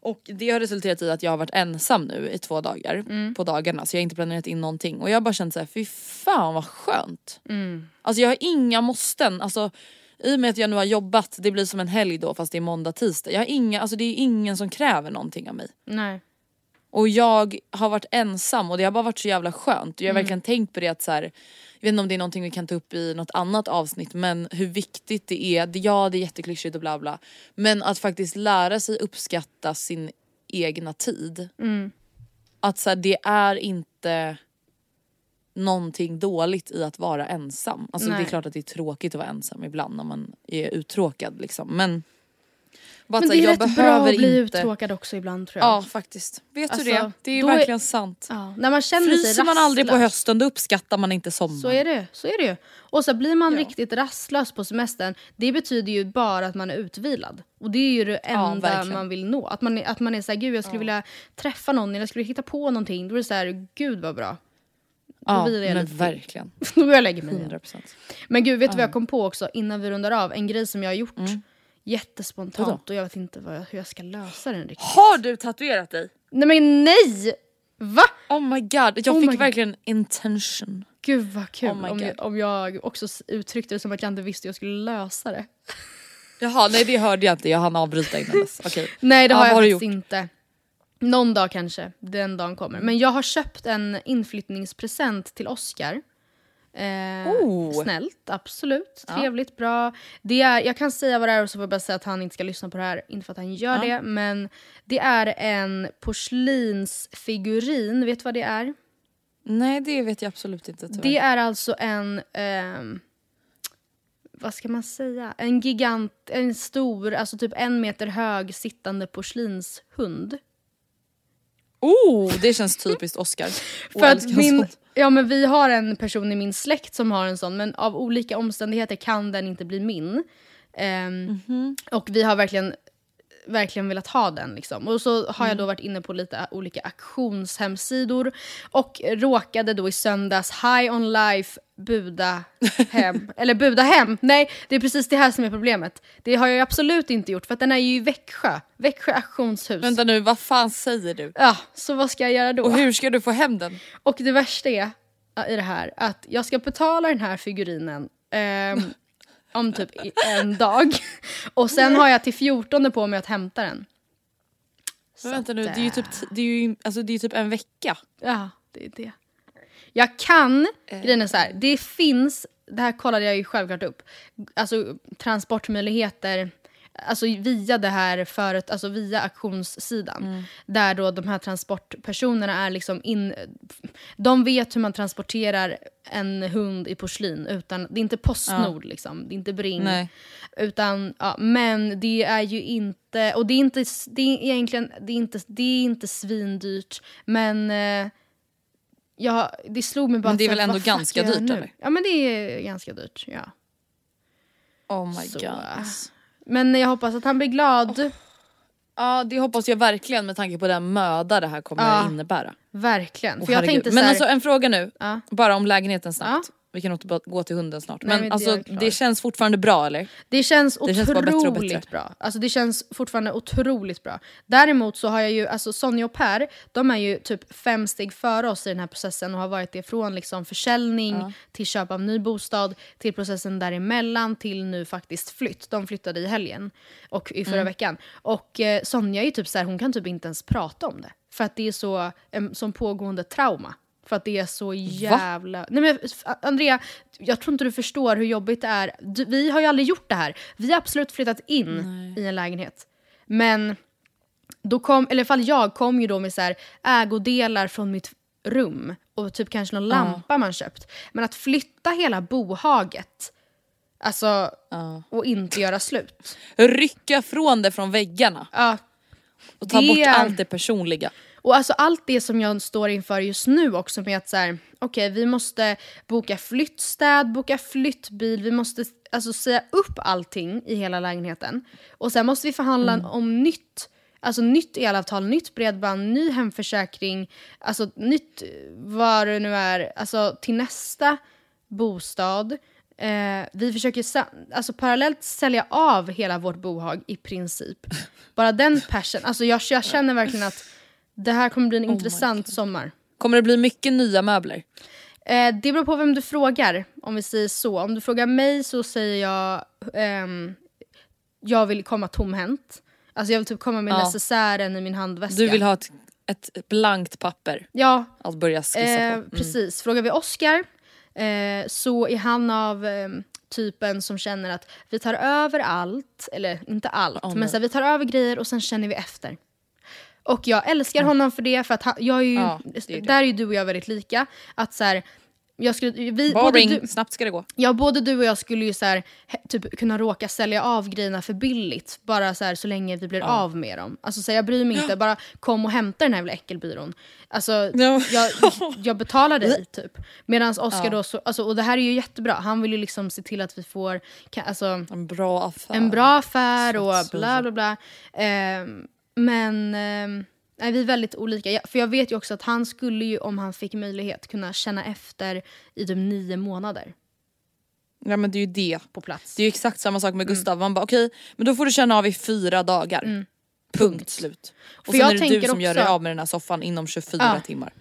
Och det har resulterat i att jag har varit ensam nu i två dagar på dagarna så jag har inte planerat in någonting och jag har bara känt såhär, fy fan vad skönt. Alltså jag har inga måsten, alltså i och med att jag nu har jobbat, det blir som en helg då fast det är måndag tisdag. Jag har inga, alltså det är ingen som kräver någonting av mig. Nej. Och jag har varit ensam och det har bara varit så jävla skönt. Jag har verkligen tänkt på det att så här, jag vet inte om det är någonting vi kan ta upp i något annat avsnitt men hur viktigt det är. Ja det är jätteklyschigt och bla bla. Men att faktiskt lära sig uppskatta sin egna tid. Att så här, det är inte någonting dåligt i att vara ensam. Alltså det är Nej. klart att det är tråkigt att vara ensam ibland när man är uttråkad liksom. Men, bara Men det är jag rätt bra behöver att bli inte... uttråkad också ibland tror jag. Ja faktiskt. Vet Alltså, du det? Det är ju då är- verkligen sant. Ja, när man känner sig Fryser man aldrig på rastlös. hösten då uppskattar man inte sommaren. Så är det, så är det ju. Och så blir man Ja. riktigt rastlös på semestern, det betyder ju bara att man är utvilad. Och det är ju det Ja, enda verkligen. man vill nå. Att man, är- att man är såhär, gud jag skulle vilja träffa någon eller jag skulle hitta på någonting. Då är det såhär, gud vad bra. ja, vilar jag men lite verkligen. Då går jag och lägger mig igen. 100%. Men gud, vet du vad jag kom på också innan vi rundar av? En grej som jag har gjort Mm. Jättespontant och jag vet inte vad jag, hur jag ska lösa den riktigt. Har du tatuerat dig? Nej men nej! Va? Oh my god, jag Oh fick verkligen intention. Gud vad kul Oh om, jag, om jag också uttryckte det som att jag inte visste hur jag skulle lösa det. Jaha nej det hörde jag inte, jag hann avbryta innan dess. Okej. Nej det har vad jag du faktiskt inte. Någon dag kanske, den dagen kommer. Men jag har köpt en inflyttningspresent till Oscar. Eh, Oh. Snällt, absolut. Trevligt, bra. Det är, jag kan säga vad det är och så får jag bara säga att han inte ska lyssna på det här. Inte för att han gör det, men det är en porslinsfigurin. Vet du vad det är? Nej det vet jag absolut inte tyvärr. Det är alltså en... ehm, vad ska man säga? En gigant, en stor, alltså typ en meter hög sittande porslinshund. Oh det känns typiskt Oscar. För att min, ja, men vi har en person i min släkt som har en sån men av olika omständigheter kan den inte bli min. Ehm, Och vi har verkligen, verkligen velat ha den. Liksom. Och så har jag då varit inne på lite olika auktionshemsidor och råkade då i söndags high on life buda hem. Eller buda hem! Nej, det är precis det här som är problemet. Det har jag ju absolut inte gjort för den är ju i Växjö. Växjö auktionshus. Vänta nu, vad fan säger du? Ja, så vad ska jag göra då? Och hur ska du få hem den? Och det värsta är i det här att jag ska betala den här figurinen ehm, om typ en dag. Och sen har jag till 14 på mig att hämta den. Men vänta nu, det är ju typ, det är ju, alltså, det är typ en vecka. Ja, det är det. Jag kan, Eh. grejen är så här, det finns, det här kollade jag ju självklart upp, alltså transportmöjligheter Alltså via det här förut, alltså via auktionssidan. Mm. Där då de här transportpersonerna är liksom in... De vet hur man transporterar en hund i porslin. Utan, det är inte Postnord liksom, det är inte Bring. Nej. Utan, ja, men det är ju inte, och det är inte, det är egentligen, det är inte, det är inte svindyrt. Men eh, ja, det slog mig bara Men det är väl ändå ganska dyrt, nu? eller? Ja men det är ganska dyrt, ja. Oh my Så. god. Men jag hoppas att han blir glad. Ja det hoppas jag verkligen med tanke på den möda det här kommer Ja. innebära. Verkligen. För jag tänkte så Men här, alltså en fråga nu, Ja. bara om lägenheten snabbt. Vi kan återgå till hunden snart. Nej, Men men alltså det känns fortfarande bra eller? Det känns Det känns bara otroligt bättre och bättre. bra. Alltså det känns fortfarande otroligt bra. Däremot så har jag ju, alltså Sonja och Per, de är ju typ fem steg före oss i den här processen och har varit det från liksom försäljning till köp av ny bostad till processen däremellan till nu faktiskt flytt. De flyttade i helgen och i förra Mm. veckan. Och eh, Sonja är ju typ så här, hon kan typ inte ens prata om det. För att det är så, en som pågående trauma. För att det är så jävla... Nej men Andrea, jag tror inte du förstår hur jobbigt det är. Du, vi har ju aldrig gjort det här. Vi har absolut flyttat in i en lägenhet. Men då kom, eller i alla fall jag kom ju då med så här ägodelar från mitt rum och typ kanske någon lampa man köpt. Men att flytta hela bohaget, alltså, och inte göra slut. Rycka från det från väggarna Ja, och ta Det- bort allt det personliga. Och alltså allt det som jag står inför just nu också med att så här, okej vi måste boka flyttstäd, boka flyttbil, vi måste alltså säga upp allting i hela lägenheten. Och sen måste vi förhandla om nytt, alltså nytt elavtal, nytt bredband, ny hemförsäkring, alltså nytt vad det nu är, alltså till nästa bostad. Eh, vi försöker alltså parallellt sälja av hela vårt bohag i princip. Bara den passion, alltså jag, jag känner verkligen att det här kommer bli en intressant sommar. Kommer det bli mycket nya möbler? Eh, det beror på vem du frågar, om vi säger så. Om du frågar mig så säger jag ehm, jag vill komma tomhänt. Alltså jag vill typ komma med Ja. necessären i min handväska. Du vill ha ett, ett blankt papper Ja, att börja skissa eh, på. Mm. precis. Frågar vi Oscar eh, så är han av eh, typen som känner att vi tar över allt, eller inte allt, men så här, vi tar över grejer och sen känner vi efter. Och jag älskar honom för det, för att han, jag är ju, Ja, det är det. där är ju du och jag väldigt lika. Att så här, jag skulle, vi, både Boring, du, snabbt ska det gå. Ja, både du och jag skulle ju så här, typ kunna råka sälja av grejerna för billigt. Bara så, här, så länge vi blir av med dem. Alltså så här, jag bryr mig inte, bara kom och hämta den här jävla äckelbyrån. Alltså, Ja. jag, jag betalar dig typ. Medan Oscar då, så, alltså, och det här är ju jättebra, han vill ju liksom se till att vi får alltså, En bra affär. en bra affär och bla bla bla. Ehm, men nej, vi är väldigt olika. Jag, för jag vet ju också att han skulle ju om han fick möjlighet kunna känna efter i typ nio månader Ja men det är ju det. på plats. Det är ju exakt samma sak med Mm. Gustav. Man bara okej, men då får du känna av i fyra dagar. Punkt slut. Och För sen jag är det du som gör dig också- av med den här soffan inom 24 Ja. timmar.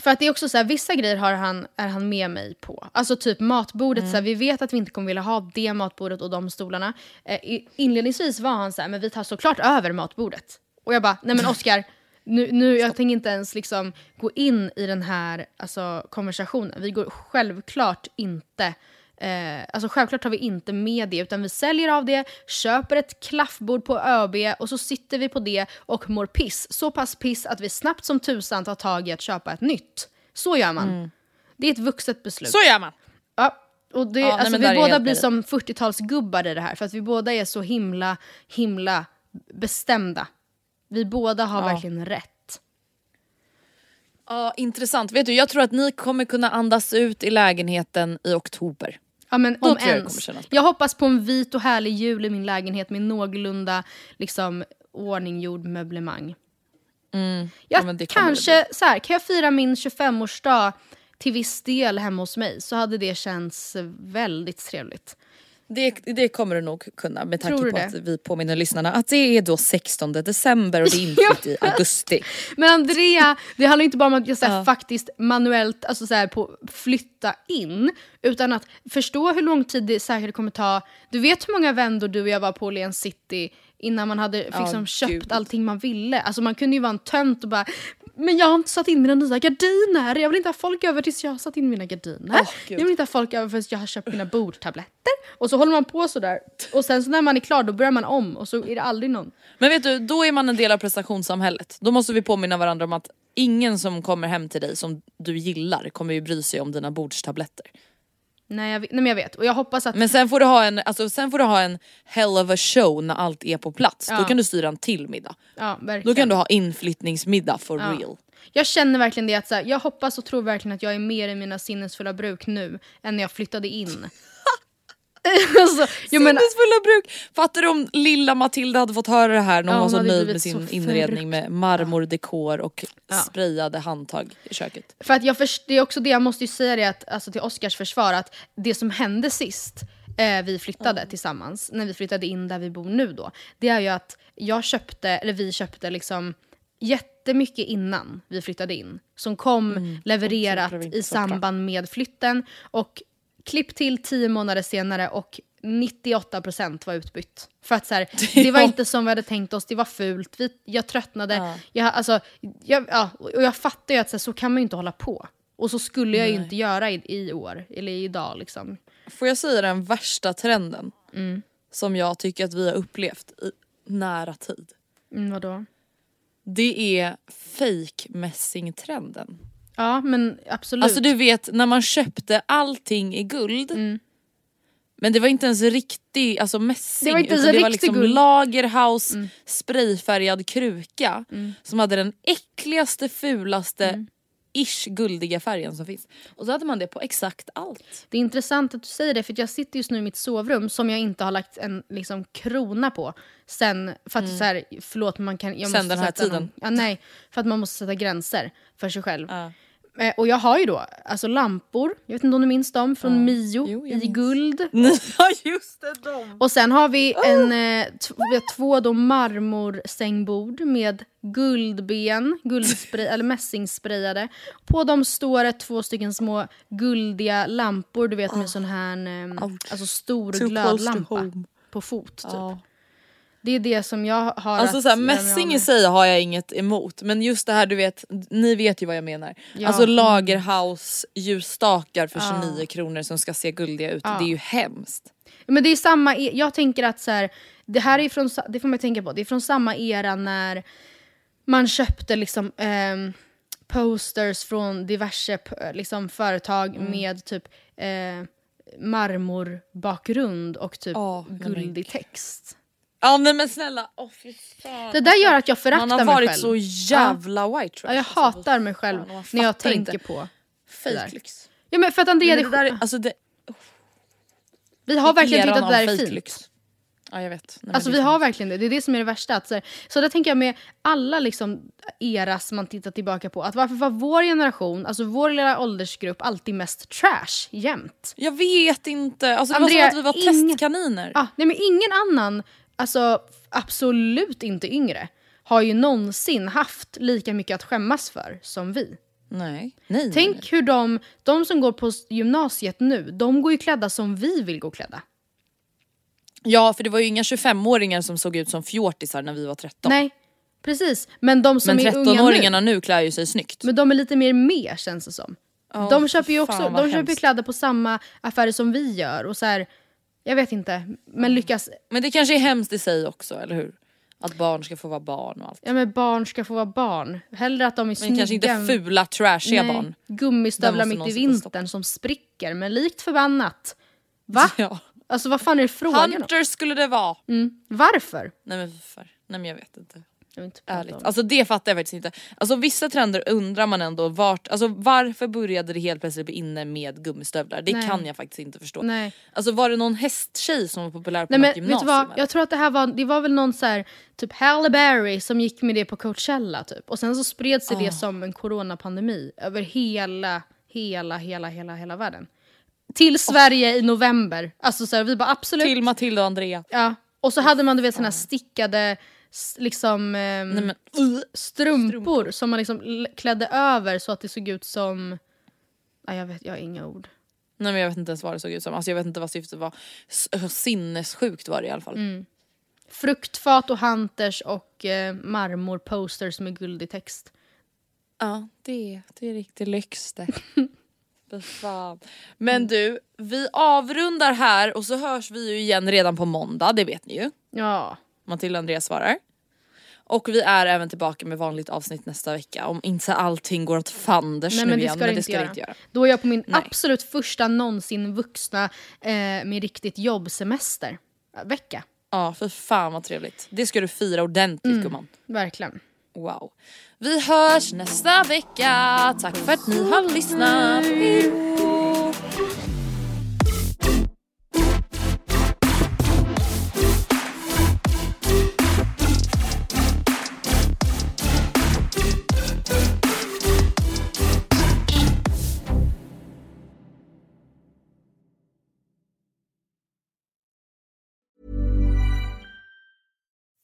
För att det är också så här, vissa grejer har han, är han med mig på. Alltså typ matbordet, så här, vi vet att vi inte kommer vilja ha det matbordet och de stolarna. Eh, inledningsvis var han så här, men vi tar såklart över matbordet. Och jag bara, nej men Oscar, nu, nu, jag tänker inte ens liksom gå in i den här alltså, konversationen. Vi går självklart inte Eh, alltså självklart tar vi inte med det utan vi säljer av det, köper ett klaffbord på ÖB och så sitter vi på det och mår piss. Så pass piss att vi snabbt som tusan tar tag i att köpa ett nytt. Så gör man. Det är ett vuxet beslut. Så gör man! Ja, och det, Ja, nej, alltså, men vi båda blir dig. som 40-talsgubbar i det här för att vi båda är så himla, himla bestämda. Vi båda har Ja. verkligen rätt. Ja intressant. Vet du jag tror att ni kommer kunna andas ut i lägenheten i oktober. Ja men Då om jag ens. kännas Jag hoppas på en vit och härlig jul i min lägenhet med någorlunda liksom, ordninggjord möblemang. Mm. Jag, Ja, kanske, så här, kan jag fira min 25-årsdag till viss del hemma hos mig så hade det känts väldigt trevligt. Det, det kommer du nog kunna med tanke på det? att vi påminner lyssnarna att det är då 16 december och det är inflytt i augusti. Men Andrea, det handlar inte bara om att jag så här, Ja. faktiskt manuellt alltså, så här, på, flytta in. Utan att förstå hur lång tid det säkert kommer ta. Du vet hur många vändor du och jag var på Åhléns city innan man hade liksom, köpt gud. allting man ville. Alltså man kunde ju vara en tönt och bara men jag har inte satt in mina nya gardiner. Jag vill inte ha folk över tills jag har satt in mina gardiner. Gud. jag vill inte ha folk över förrän jag har köpt mina bordtabletter. Och så håller man på sådär. Och sen så när man är klar då börjar man om och så är det aldrig någon. Men vet du, då är man en del av prestationssamhället. Då måste vi påminna varandra om att ingen som kommer hem till dig som du gillar kommer ju bry sig om dina bordstabletter. Nej jag, vet- nej men jag vet och jag hoppas att... Men sen får du ha en, alltså, sen får du ha en hell of a show när allt är på plats. Då Ja. kan du styra en till middag. ja, verkligen. Då kan du ha inflyttningsmiddag for Ja. real. Jag känner verkligen det att så här, jag hoppas och tror verkligen att jag är mer i mina sinnesfulla bruk nu än när jag flyttade in. alltså, Sinnesfulla bruk! Fattar du om lilla Matilda hade fått höra det här när hon Ja, var så nöjd med sin inredning med marmordekor och Ja. sprayade handtag i köket. För att jag först, det är också det, jag måste ju säga det att, alltså till Oscars försvar, att det som hände sist eh, vi flyttade tillsammans, när vi flyttade in där vi bor nu då, det är ju att jag köpte, eller vi köpte liksom jättemycket innan vi flyttade in. Som kom levererat så vi i samband med flytten. Och klipp till tio månader senare och 98% var utbytt. För att så här, det var inte som vi hade tänkt oss, det var fult, vi, jag tröttnade. Ja. Jag, alltså, jag, ja, och jag fattar ju att så, här, så kan man ju inte hålla på. Och så skulle jag ju inte göra i, i år, eller idag liksom. Får jag säga den värsta trenden Mm. som jag tycker att vi har upplevt i nära tid? Mm, vadå? Det är fake mässingtrenden. Ja men absolut. Alltså du vet när man köpte allting i guld Mm. Men det var inte ens riktig alltså mässing Det var inte utan det var liksom guld. Mm. lagerhouse sprayfärgad kruka som hade den äckligaste fulaste Mm. Ish guldiga färgen som finns. Och så hade man det på exakt allt. Det är intressant att du säger det för jag sitter just nu i mitt sovrum som jag inte har lagt en liksom, krona på. Sen, för att så här, förlåt man kan... Jag Mm. Sen måste den här tiden. Någon, ja, nej, för att man måste sätta gränser för sig själv. Ja. Eh, och jag har ju då alltså lampor, jag vet inte om du minns dem, från Mio Jo, i minns. guld. Ja just det, de. Och sen har vi, en, eh, vi har två då marmorsängbord med guldben, guldspray, eller mässingssprayade. På dem står det två stycken små guldiga lampor, du vet med sån här eh, alltså stor glödlampa på fot. Typ. Ja. Det är det som jag har Alltså såhär, mässing i sig har jag inget emot men just det här du vet, ni vet ju vad jag menar. Ja. Alltså lagerhouse ljusstakar för Ja. 29 kronor som ska se guldiga ut, Ja. det är ju hemskt. Men det är samma, e- jag tänker att så här, det här är från, det får man tänka på, det är från samma era när man köpte liksom ehm, posters från diverse liksom, företag Mm. med typ eh, marmorbakgrund och typ men guldig text. Ja nej men snälla, åh fy fan. Det där gör att jag föraktar Man har mig varit själv. så jävla white trash. Ja, jag Alltså, hatar mig själv man när jag tänker inte. på det där. Fake lyx. Ja, men för att Andrea, Men det, det där, är- alltså det, vi har verkligen eran tyckt att det där är fake fint. lyx. Ja jag vet. Nej, Alltså det vi har verkligen det, det är det som är det värsta. Att så, här, så där tänker jag med alla liksom eras man tittar tillbaka på. Att varför var vår generation, alltså vår lilla åldersgrupp alltid mest trash jämt? Jag vet inte, alltså det Andrea, var som att vi var ingen- testkaniner. Ah, nej men ingen annan, alltså absolut inte yngre, har ju någonsin haft lika mycket att skämmas för som vi. Nej. nej. nej, nej. Tänk hur de, de som går på gymnasiet nu, de går ju klädda som vi vill gå klädda. Ja för det var ju inga 25-åringar som såg ut som fjortisar när vi var 13. Nej, precis. Men de som men är unga nu, 13-åringarna nu klär ju sig snyggt. Men de är lite mer med känns det som. Åh, de köper ju också de köper kläder på samma affärer som vi gör. Och så här, jag vet inte, men lyckas... Men det kanske är hemskt i sig också, eller hur? Att barn ska få vara barn och allt. Ja men barn ska få vara barn. Hellre att de är Men snygga. kanske inte fula, trashiga Nej, barn. Gummistövlar mitt i vintern som spricker, men likt förbannat. Va? Ja. Alltså vad fan är det frågan om? Hunter skulle det vara. Mm. Varför? Nej men för, nej men jag vet inte. Ärligt. Alltså det fattar jag faktiskt inte. Alltså vissa trender undrar man ändå vart, alltså varför började det helt plötsligt bli inne med gummistövlar? Det Nej. kan jag faktiskt inte förstå. Nej. Alltså var det någon hästtjej som var populär på Nej något men vet du gymnasium? vad, jag tror att det här var, det var väl någon så här, typ Halle Berry som gick med det på Coachella typ. Och sen så spred sig Ah. det som en coronapandemi över hela, hela, hela, hela, hela världen. Till Sverige i november. Alltså så här, vi bara absolut. Till Matilda och Andrea. Ja. Och så hade man du vet såna här stickade s- liksom ehm, Nej, men, uh, strumpor, som man liksom klädde över så att det såg ut som... Nej, jag, vet, jag har inga ord. nej men jag vet inte ens vad det såg ut som. Alltså jag vet inte vad syftet var. S- Sinnessjukt var det i alla fall. Mm. Fruktfat och hunters och eh, marmorposters med guldig text. Ja, det, det är riktig lyx det. Fan. Men du, vi avrundar här och så hörs vi ju igen redan på måndag, det vet ni ju. Ja. Matilda och Andreas svarar. Och vi är även tillbaka med vanligt avsnitt nästa vecka om inte allting går åt fanders Nej nu men det igen. ska men det, det inte, ska göra. det inte göra. Då är jag på min Nej. absolut första någonsin vuxna eh, med riktigt jobbsemester. Eh, Vecka. Ja för fan vad trevligt. Det ska du fira ordentligt Mm. gumman. Verkligen. Wow. Vi hörs nästa vecka. Tack för att ni har lyssnat. Hej